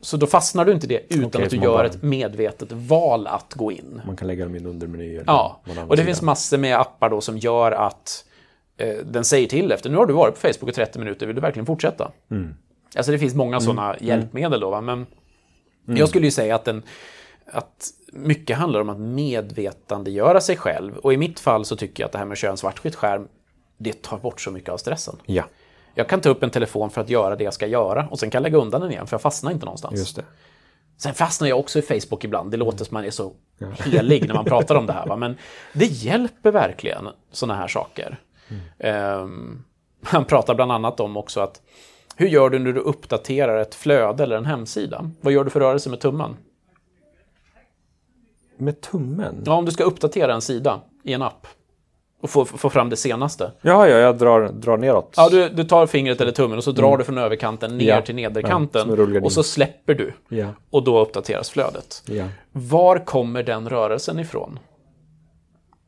Så då fastnar du inte i det utan Okej, att du gör bara- ett medvetet val att gå in. Man kan lägga dem i en undermeny. Ja, och det finns massor med appar då som gör att eh, den säger till efter, nu har du varit på Facebook i 30 minuter, vill du verkligen fortsätta? Alltså det finns många sådana hjälpmedel då, va? men jag skulle ju säga att, den, att mycket handlar om att medvetandegöra sig själv. Och i mitt fall så tycker jag att det här med att köra en svartskit skärm, det tar bort så mycket av stressen. Ja. Jag kan ta upp en telefon för att göra det jag ska göra och sen kan jag lägga undan den igen för jag fastnar inte någonstans. Just det. Sen fastnar jag också i Facebook ibland. Det låter som man är så helig när man pratar om det här. Va? Men det hjälper verkligen sådana här saker. Um, han pratar bland annat om också att hur gör du när du uppdaterar ett flöde eller en hemsida? Vad gör du för rörelse med tummen? Med tummen? Ja, om du ska uppdatera en sida i en app och få, få fram det senaste. Ja, ja, jag drar, drar neråt. Ja, du, du tar fingret eller tummen och så drar du från överkanten ner Ja. till Ja, nederkanten rullgardin. och så släpper du. Ja. Och då uppdateras flödet. Ja. Var kommer den rörelsen ifrån?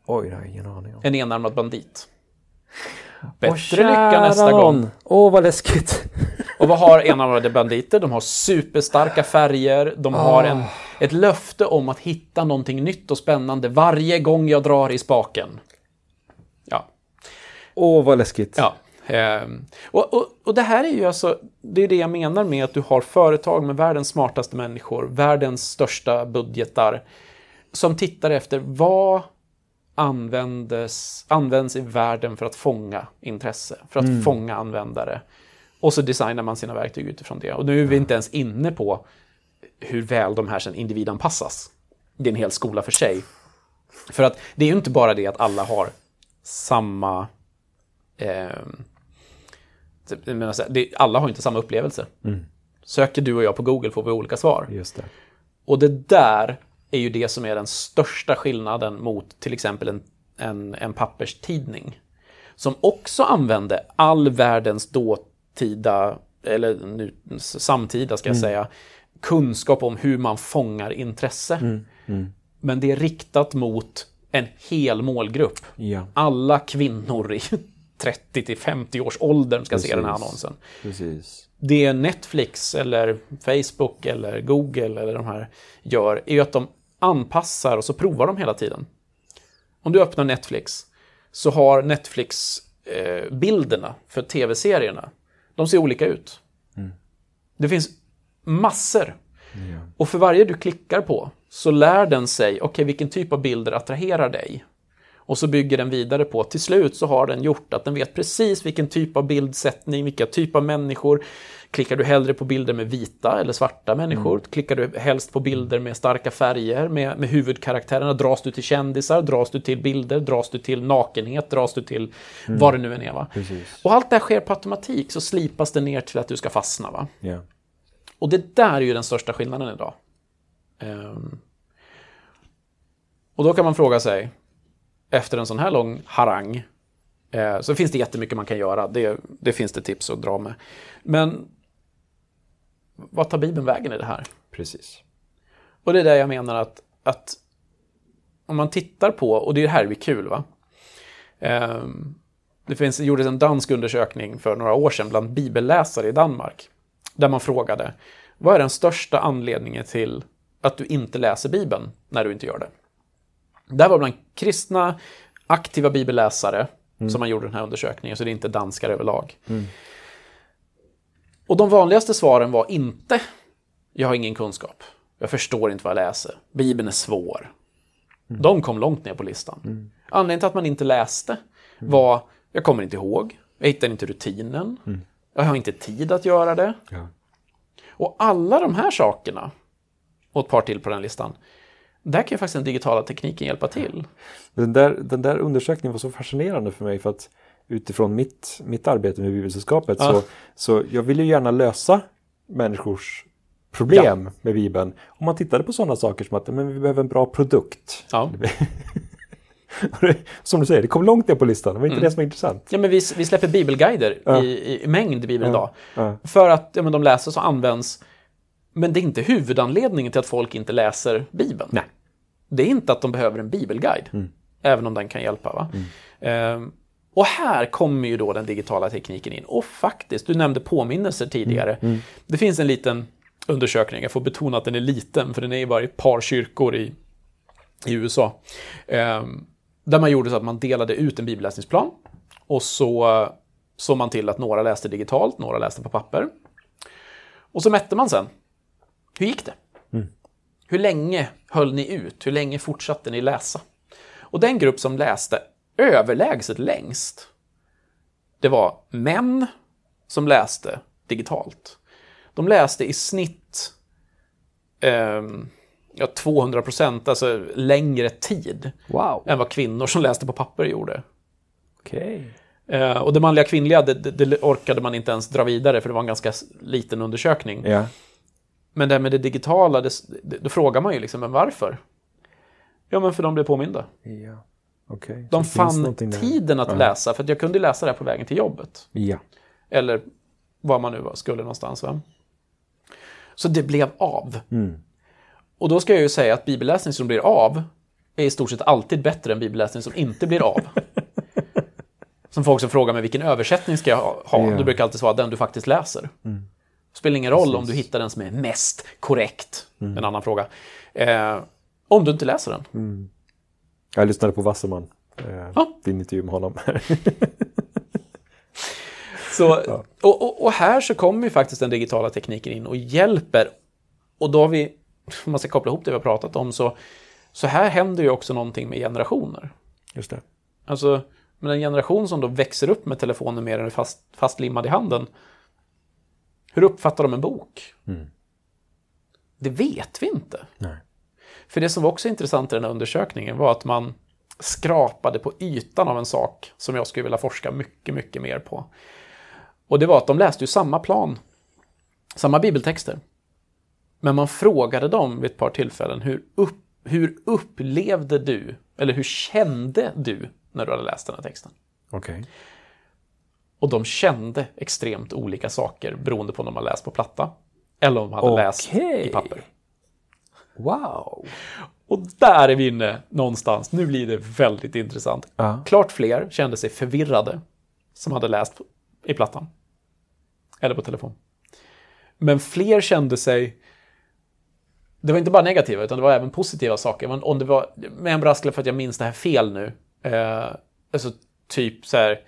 Oj, det har jag ingen aning om. En enarmad bandit. Bättre Åh, lycka nästa nån. gång. Åh, vad läskigt. Och vad har enarmade banditer? De har superstarka färger. De har en, ett löfte om att hitta någonting nytt och spännande varje gång jag drar i spaken. Ja, Åh, vad läskigt. Ja. ehm, och, och, och det här är ju alltså, det är det jag menar med att du har företag med världens smartaste människor, världens största budgetar, som tittar efter vad användes, används i världen för att fånga intresse, för att fånga användare. Och så designar man sina verktyg utifrån det. Och nu är vi inte ens inne på hur väl de här sen individanpassas. Det är en hel skola för sig. För att det är ju inte bara det att alla har samma... Eh, menar det, alla har inte samma upplevelse. Söker du och jag på Google får vi olika svar. Just det. Och det där är ju det som är den största skillnaden mot till exempel en, en, en papperstidning. Som också använde all världens dåtida, eller nu, samtida ska jag säga, kunskap om hur man fångar intresse. Men det är riktat mot en hel målgrupp. Ja, Alla kvinnor i 30 till 50 års åldern ska se den här Precis. annonsen precis. det Netflix eller Facebook eller Google eller de här gör är ju att de anpassar och så provar de hela tiden. Om du öppnar Netflix så har Netflix-bilderna för tv-serierna, de ser olika ut. Det finns massor. Och för varje du klickar på så lär den sig, okej vilken typ av bilder attraherar dig? Och så bygger den vidare på, till slut så har den gjort att den vet precis vilken typ av bildsättning, vilka typ av människor. Klickar du hellre på bilder med vita eller svarta människor? Klickar du helst på bilder med starka färger, med, med huvudkaraktärerna? Dras du till kändisar? Dras du till bilder? Dras du till nakenhet? Dras du till vad det nu än är? Va? Precis. Och allt det här sker på automatik, så slipas det ner till att du ska fastna. Va? Ja. Och det där är ju den största skillnaden idag. Ehm. Och då kan man fråga sig, efter en sån här lång harang, eh, så finns det jättemycket man kan göra. Det, det finns det tips att dra med. Men vad tar Bibeln vägen i det här? Precis. Och det är där jag menar att, att om man tittar på, och det är här det blir kul va. Ehm, det finns, det gjordes en dansk undersökning för några år sedan bland bibelläsare i Danmark. Där man frågade, vad är den största anledningen till att du inte läser Bibeln när du inte gör det? Det var bland kristna, aktiva bibelläsare som man gjorde den här undersökningen, så det är inte danskar överlag. Och de vanligaste svaren var inte, jag har ingen kunskap, jag förstår inte vad jag läser, Bibeln är svår. De kom långt ner på listan. Anledningen till att man inte läste var, jag kommer inte ihåg, jag hittar inte rutinen, jag har inte tid att göra det. Ja. Och alla de här sakerna, och ett par till på den listan, där kan ju faktiskt den digitala tekniken hjälpa till. Den där, den där undersökningen var så fascinerande för mig för att utifrån mitt, mitt arbete med Bibelsällskapet Ja. så, så jag vill ju gärna lösa människors problem med Bibeln. Om man tittade på sådana saker som att men vi behöver en bra produkt. Ja. Som du säger, det kom långt ner på listan. Det var inte det som var intressant. Ja, men vi, vi släpper bibelguider Ja. i, i mängd i Bibeln idag. Ja. För att ja, men de läses och används. Men det är inte huvudanledningen till att folk inte läser Bibeln. Nej. Det är inte att de behöver en bibelguide. Även om den kan hjälpa. Va? Ehm, och här kommer ju då den digitala tekniken in. Och faktiskt, du nämnde påminnelser tidigare. Det finns en liten undersökning, jag får betona att den är liten, för den är i bara ett par kyrkor i, i USA. Ehm, där man gjorde så att man delade ut en bibelläsningsplan. Och så eh, såg man till att några läste digitalt, några läste på papper. Och så mätte man sen. Hur gick det? Hur länge höll ni ut? Hur länge fortsatte ni läsa? Och den grupp som läste överlägset längst, det var män som läste digitalt, de läste i snitt ehm, ja, 200 procent, alltså längre tid, Wow, än vad kvinnor som läste på papper gjorde. okej. Eh, och det manliga kvinnliga, det, det, orkade man inte ens dra vidare, för det var en ganska liten undersökning. Ja. Men det här med det digitala, det, det, då frågar man ju liksom, men varför? Ja, men för de blev påminda. Ja, okej. De Så fann tiden att Ja. läsa, för att jag kunde läsa det här på vägen till jobbet. Ja. Eller var man nu var- skulle någonstans. Va? Så det blev av. Mm. Och då ska jag ju säga att bibelläsning som blir av är i stort sett alltid bättre än bibelläsning som inte blir av. som folk som frågar mig vilken översättning ska jag ha? Ja. Då brukar jag alltid svara den du faktiskt läser. Spelar ingen roll om du hittar den som är mest korrekt. En annan fråga. Eh, om du inte läser den. Jag lyssnade på Wasserman. Eh, Ja. Din intervju med honom. Så, och, och, och här så kommer ju faktiskt den digitala tekniken in och hjälper. Och då har vi, om man ska koppla ihop det vi har pratat om, så, så här händer ju också någonting med generationer. Just det. Alltså, men en generation som då växer upp med telefonen mer än fast, fastlimmad i handen. Hur uppfattar de en bok? Det vet vi inte. Nej. För det som var också intressant i den här undersökningen var att man skrapade på ytan av en sak som jag skulle vilja forska mycket, mycket mer på. Och det var att de läste ju samma plan, samma bibeltexter. Men man frågade dem vid ett par tillfällen, hur, upp, hur upplevde du, eller hur kände du när du hade läst den här texten? Okej. Och de kände extremt olika saker beroende på om de hade läst på platta eller om de hade läst Okej. i papper. Wow. Och där är vi inne någonstans. Nu blir det väldigt intressant. Ja. Klart fler kände sig förvirrade som hade läst i plattan. Eller på telefon. Men fler kände sig... Det var inte bara negativa, utan det var även positiva saker. Men om det var, med en brasklapp för att jag minns det här fel nu. Eh, alltså typ så här...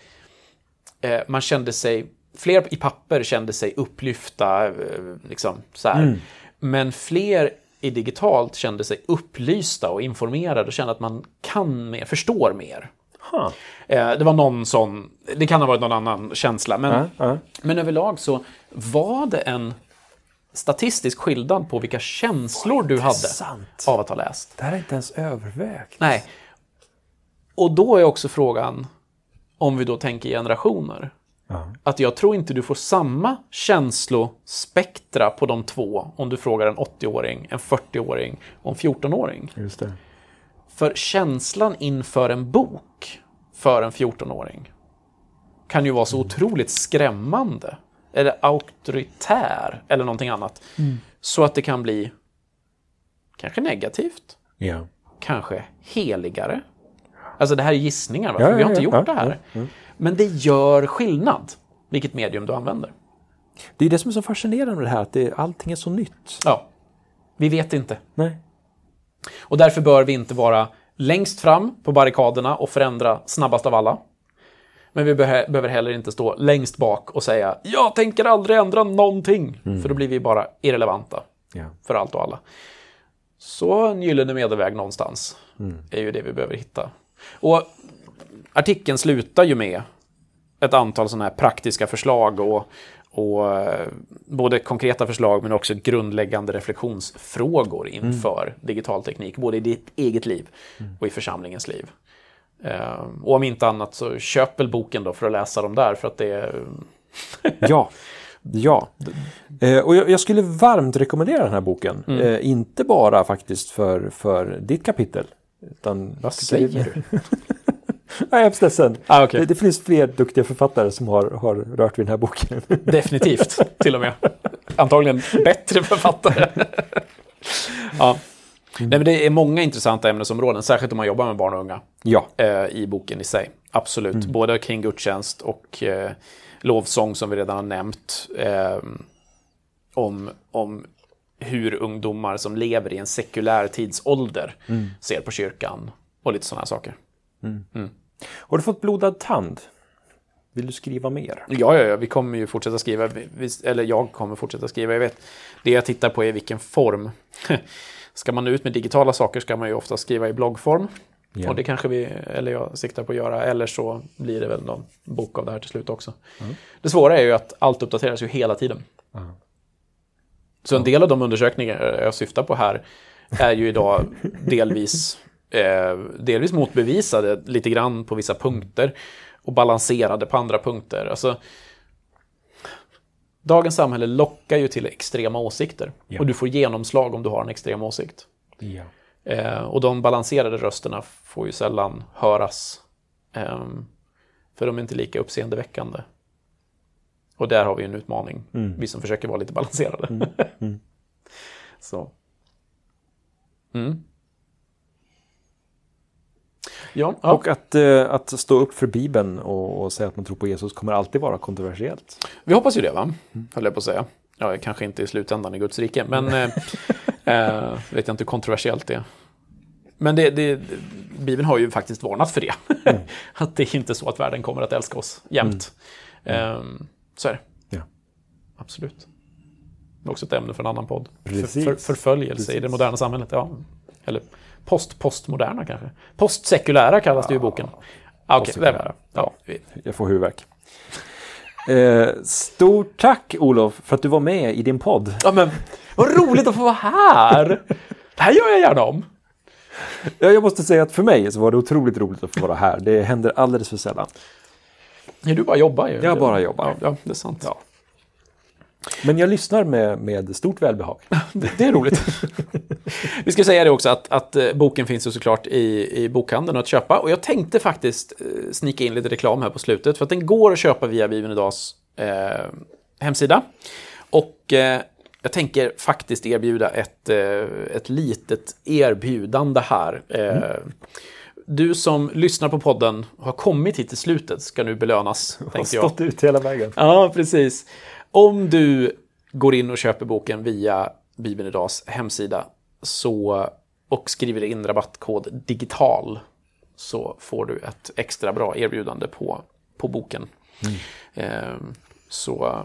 Eh, man kände sig... Fler i papper kände sig upplyfta, eh, liksom så här. Men fler i digitalt kände sig upplysta och informerade och kände att man kan mer, förstår mer. Huh. Eh, det var någon sån, det kan ha varit någon annan känsla, men, Ja, ja. men överlag så var det en statistisk skillnad på vilka känslor du hade av att ha läst. Det här är inte ens övervägt. Nej. Och då är också frågan, om vi då tänker generationer, Ja. att jag tror inte du får samma känslospektra på de två om du frågar en 80-åring, en 40-åring och en 14-åring. Just det. För känslan inför en bok för en 14-åring kan ju vara så otroligt skrämmande eller auktoritär eller någonting annat. Så att det kan bli kanske negativt, Ja. kanske heligare. Alltså det här är gissningar? Ja, vi har inte gjort det här. Men det gör skillnad vilket medium du använder. Det är det som är så fascinerande med det här, att det, allting är så nytt. Ja, vi vet inte. Nej. Och därför bör vi inte vara längst fram på barrikaderna och förändra snabbast av alla. Men vi behö- behöver heller inte stå längst bak och säga jag tänker aldrig ändra någonting. För då blir vi bara irrelevanta Ja. för allt och alla. Så en gyllene medelväg någonstans är ju det vi behöver hitta. Och artikeln slutar ju med ett antal sådana här praktiska förslag och, och eh, både konkreta förslag men också grundläggande reflektionsfrågor inför digital teknik, både i ditt eget liv och i församlingens liv. Eh, och om inte annat så köp väl boken då för att läsa dem där för att det är... Ja. Ja. Eh, och jag, jag skulle varmt rekommendera den här boken. Eh, inte bara faktiskt för, för ditt kapitel. Utan Vad säger du? Nej, jag hemskt ledsen. Ah, okej. det, det finns fler duktiga författare som har, har rört vid den här boken. Definitivt, till och med. Antagligen bättre författare. ja. Nej, men det är många intressanta ämnesområden, särskilt om man jobbar med barn och unga ja. eh, i boken i sig. Absolut, både kring gudstjänst och eh, lovsång som vi redan har nämnt. Eh, om, om hur ungdomar som lever i en sekulär tidsålder ser på kyrkan och lite sådana saker. Har du fått blodad tand? Vill du skriva mer? Ja, ja, ja, vi kommer ju fortsätta skriva, eller jag kommer fortsätta skriva. Jag vet, det jag tittar på är vilken form. Ska man ut med digitala saker ska man ju ofta skriva i bloggform. Och det kanske vi, eller jag siktar på att göra, eller så blir det väl någon bok av det här till slut också. Det svåra är ju att allt uppdateras ju hela tiden. Så en del av de undersökningar jag syftar på här är ju idag delvis, eh, delvis motbevisade lite grann på vissa punkter och balanserade på andra punkter. Alltså, dagens samhälle lockar ju till extrema åsikter Ja. och du får genomslag om du har en extrem åsikt. Ja. Eh, och de balanserade rösterna får ju sällan höras. ehm, för de är inte lika uppseendeväckande. Och där har vi en utmaning, vi som försöker vara lite balanserade. Så. Mm. Ja, ja. Och att, eh, att stå upp för Bibeln och, och säga att man tror på Jesus kommer alltid vara kontroversiellt. vi hoppas ju det, va? Höll jag på att säga. Ja, kanske inte i slutändan i Guds rike, men eh, eh, vet jag inte hur kontroversiellt det är. Men det, det, Bibeln har ju faktiskt varnat för det. att det är inte så att världen kommer att älska oss jämt. Ehm, så är det. Ja. Absolut. Det är också ett ämne för en annan podd. Precis. För, förföljelse i det Precis. moderna samhället. Ja. Eller post-postmoderna kanske. Postsekulära kallas det ju i boken. Ah, Postsekulära. där. Ja, Jag får huvudvärk. Eh, stort tack Olof för att du var med i din podd. ja, men vad roligt att få vara här! Det här gör jag gärna om. Ja, jag måste säga att för mig så var det otroligt roligt att få vara här. Det händer alldeles för sällan. Ja, du bara jobbar ju. Jag bara jobbar. Ja, ja det är sant. Ja. Men jag lyssnar med, med stort välbehag. Det, det är roligt. Vi ska säga det också att, att eh, boken finns ju såklart i, i bokhandeln att köpa. Och jag tänkte faktiskt eh, snika in lite reklam här på slutet. För att den går att köpa via Bibeln Idags eh, hemsida. Och eh, jag tänker faktiskt erbjuda ett, eh, ett litet erbjudande här. Eh, Du som lyssnar på podden har kommit hit till slutet ska nu belönas, Har tänkte jag. stått ut hela vägen. Ja, precis. Om du går in och köper boken via Bibeln Idags hemsida så, och skriver in rabattkod digital så får du ett extra bra erbjudande på, på boken. Ehm, så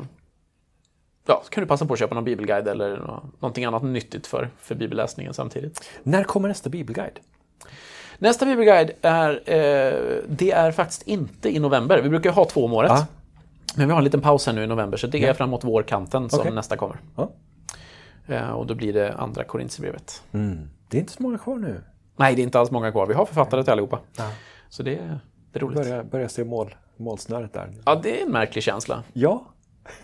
ja, så kan du passa på att köpa någon bibelguide eller nå- någonting annat nyttigt för, för bibelläsningen samtidigt. När kommer nästa bibelguide? Nästa bibelguide är, eh, det är faktiskt inte i november. Vi brukar ju ha två om året. Ja. Men vi har en liten paus här nu i november, så det är framåt vårkanten som Okej. nästa kommer. Ja. Eh, och då blir det andra Korinthierbrevet. Mm. Det är inte så många kvar nu. Nej, det är inte alls många kvar. Vi har författare till allihopa. Så det, är- det är roligt. Börjar, börjar se mål, målsnöret där. Ja, det är en märklig känsla. Ja,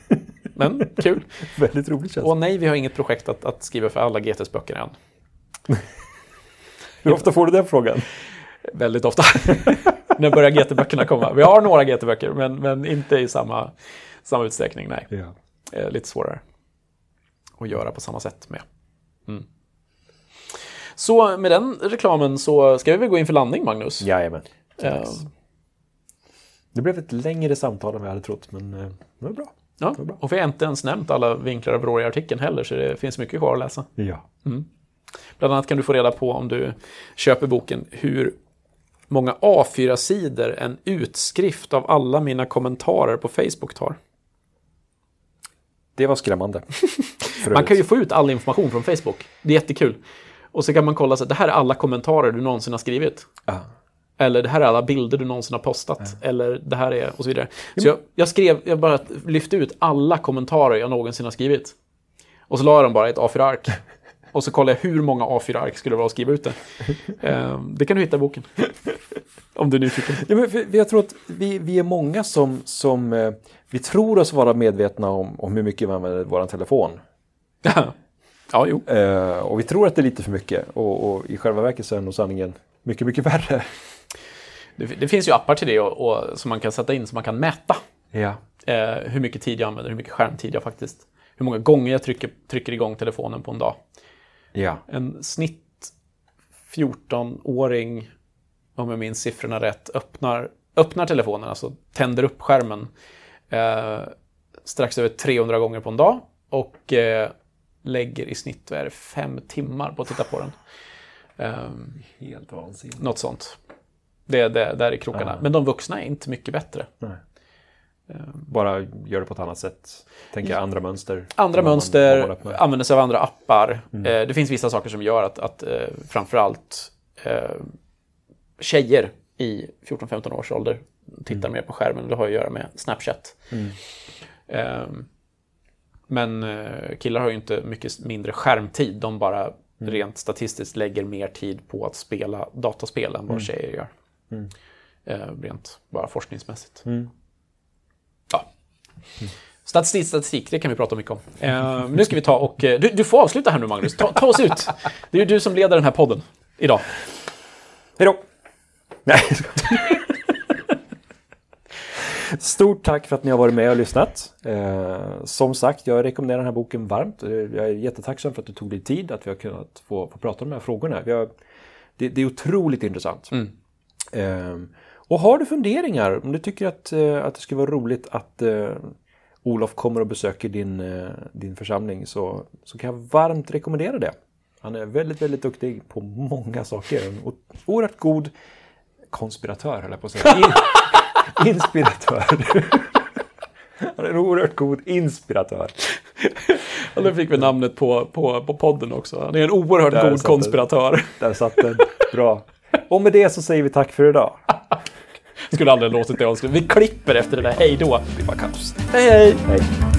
Men kul. väldigt roligt känns det. Och nej, vi har inget projekt att, att skriva för alla GTs böcker än. Hur ofta får du den frågan? Väldigt ofta. När börjar GT-böckerna komma? Vi har några GT-böcker, men, men inte i samma, samma utsträckning. Nej. Ja. Eh, lite svårare att göra på samma sätt med. Mm. Så med den reklamen så ska vi väl gå in för landning, Magnus? Jajamän. Eh, Det blev ett längre samtal än vi hade trott, men eh, det var bra. ja. Och vi har inte ens nämnt alla vinklar och vrår i artikeln heller, så det finns mycket kvar att läsa. Ja. Bland annat kan du få reda på om du köper boken hur många A4-sidor en utskrift av alla mina kommentarer på Facebook tar. Det var skrämmande. Man kan ju få ut all information från Facebook. Det är jättekul. Och så kan man kolla så att det här är alla kommentarer du någonsin har skrivit. Ja. Eller det här är alla bilder du någonsin har postat. Eller det här är och så vidare. Så jag, jag skrev, jag bara lyfte ut alla kommentarer jag någonsin har skrivit. Och så la jag dem bara i ett A4-ark. Och så kollade jag hur många A4-ark skulle det vara att skriva ut det. Ehm, det kan du hitta i boken. Om du är nyfiken. Ja, men för- jag tror att vi, vi är många som, som eh, vi tror oss vara medvetna om, om hur mycket vi använder vår telefon. ja, jo. Eh, och vi tror att det är lite för mycket och, och i själva verket så är nog sanningen mycket, mycket värre. Det, det finns ju appar till det och, och, som man kan sätta in så man kan mäta Ja. eh, hur mycket tid jag använder, hur mycket skärmtid jag faktiskt... Hur många gånger jag trycker, trycker igång telefonen på en dag. Ja. En snitt 14-åring, om jag minns siffrorna rätt, öppnar, öppnar telefonen, alltså tänder upp skärmen eh, strax över 300 gånger på en dag och eh, lägger i snitt vad är det, fem timmar på att titta på den. Eh, Helt vansinnigt. något sånt. Det, det där är krokarna. Ja. Men de vuxna är inte mycket bättre. Nej. Bara gör det på ett annat sätt. Tänka andra mönster. Andra man- mönster, man använder sig av andra appar. Eh, det finns vissa saker som gör att, att eh, framförallt eh, tjejer i 14-15 års ålder tittar mer på skärmen. Det har att göra med Snapchat. Ehm, men eh, killar har ju inte mycket mindre skärmtid. De bara rent statistiskt lägger mer tid på att spela dataspel än vad tjejer gör. Eh, rent bara forskningsmässigt. Statistik, statistik, det kan vi prata mycket om. Eh, nu ska vi ta och... eh, Du, du får avsluta här nu Magnus, ta, ta oss ut. Det är ju du som leder den här podden idag. Hej då! Nej. Stort tack för att ni har varit med och lyssnat. Eh, som sagt, jag rekommenderar den här boken varmt. Eh, Jag är jättetacksam för att du tog dig tid, att vi har kunnat få, få prata om de här frågorna. Har, det, det är otroligt intressant. Eh, och har du funderingar, om du tycker att, eh, att det skulle vara roligt att eh, Olof kommer och besöker din, eh, din församling så, så kan jag varmt rekommendera det. Han är väldigt, väldigt duktig på många saker. En o- oerhört god konspiratör, höll jag på att säga. In, inspiratör. Han är en oerhört god inspiratör. Och då fick vi namnet på, på, på podden också. Han är en oerhört Där god den. konspiratör. Där satt den. Bra. Och med det så säger vi tack för idag. Skulle aldrig låtit det avsluta. Vi klipper efter det där. Hej då. Det var kaos. Hej hej. Hej.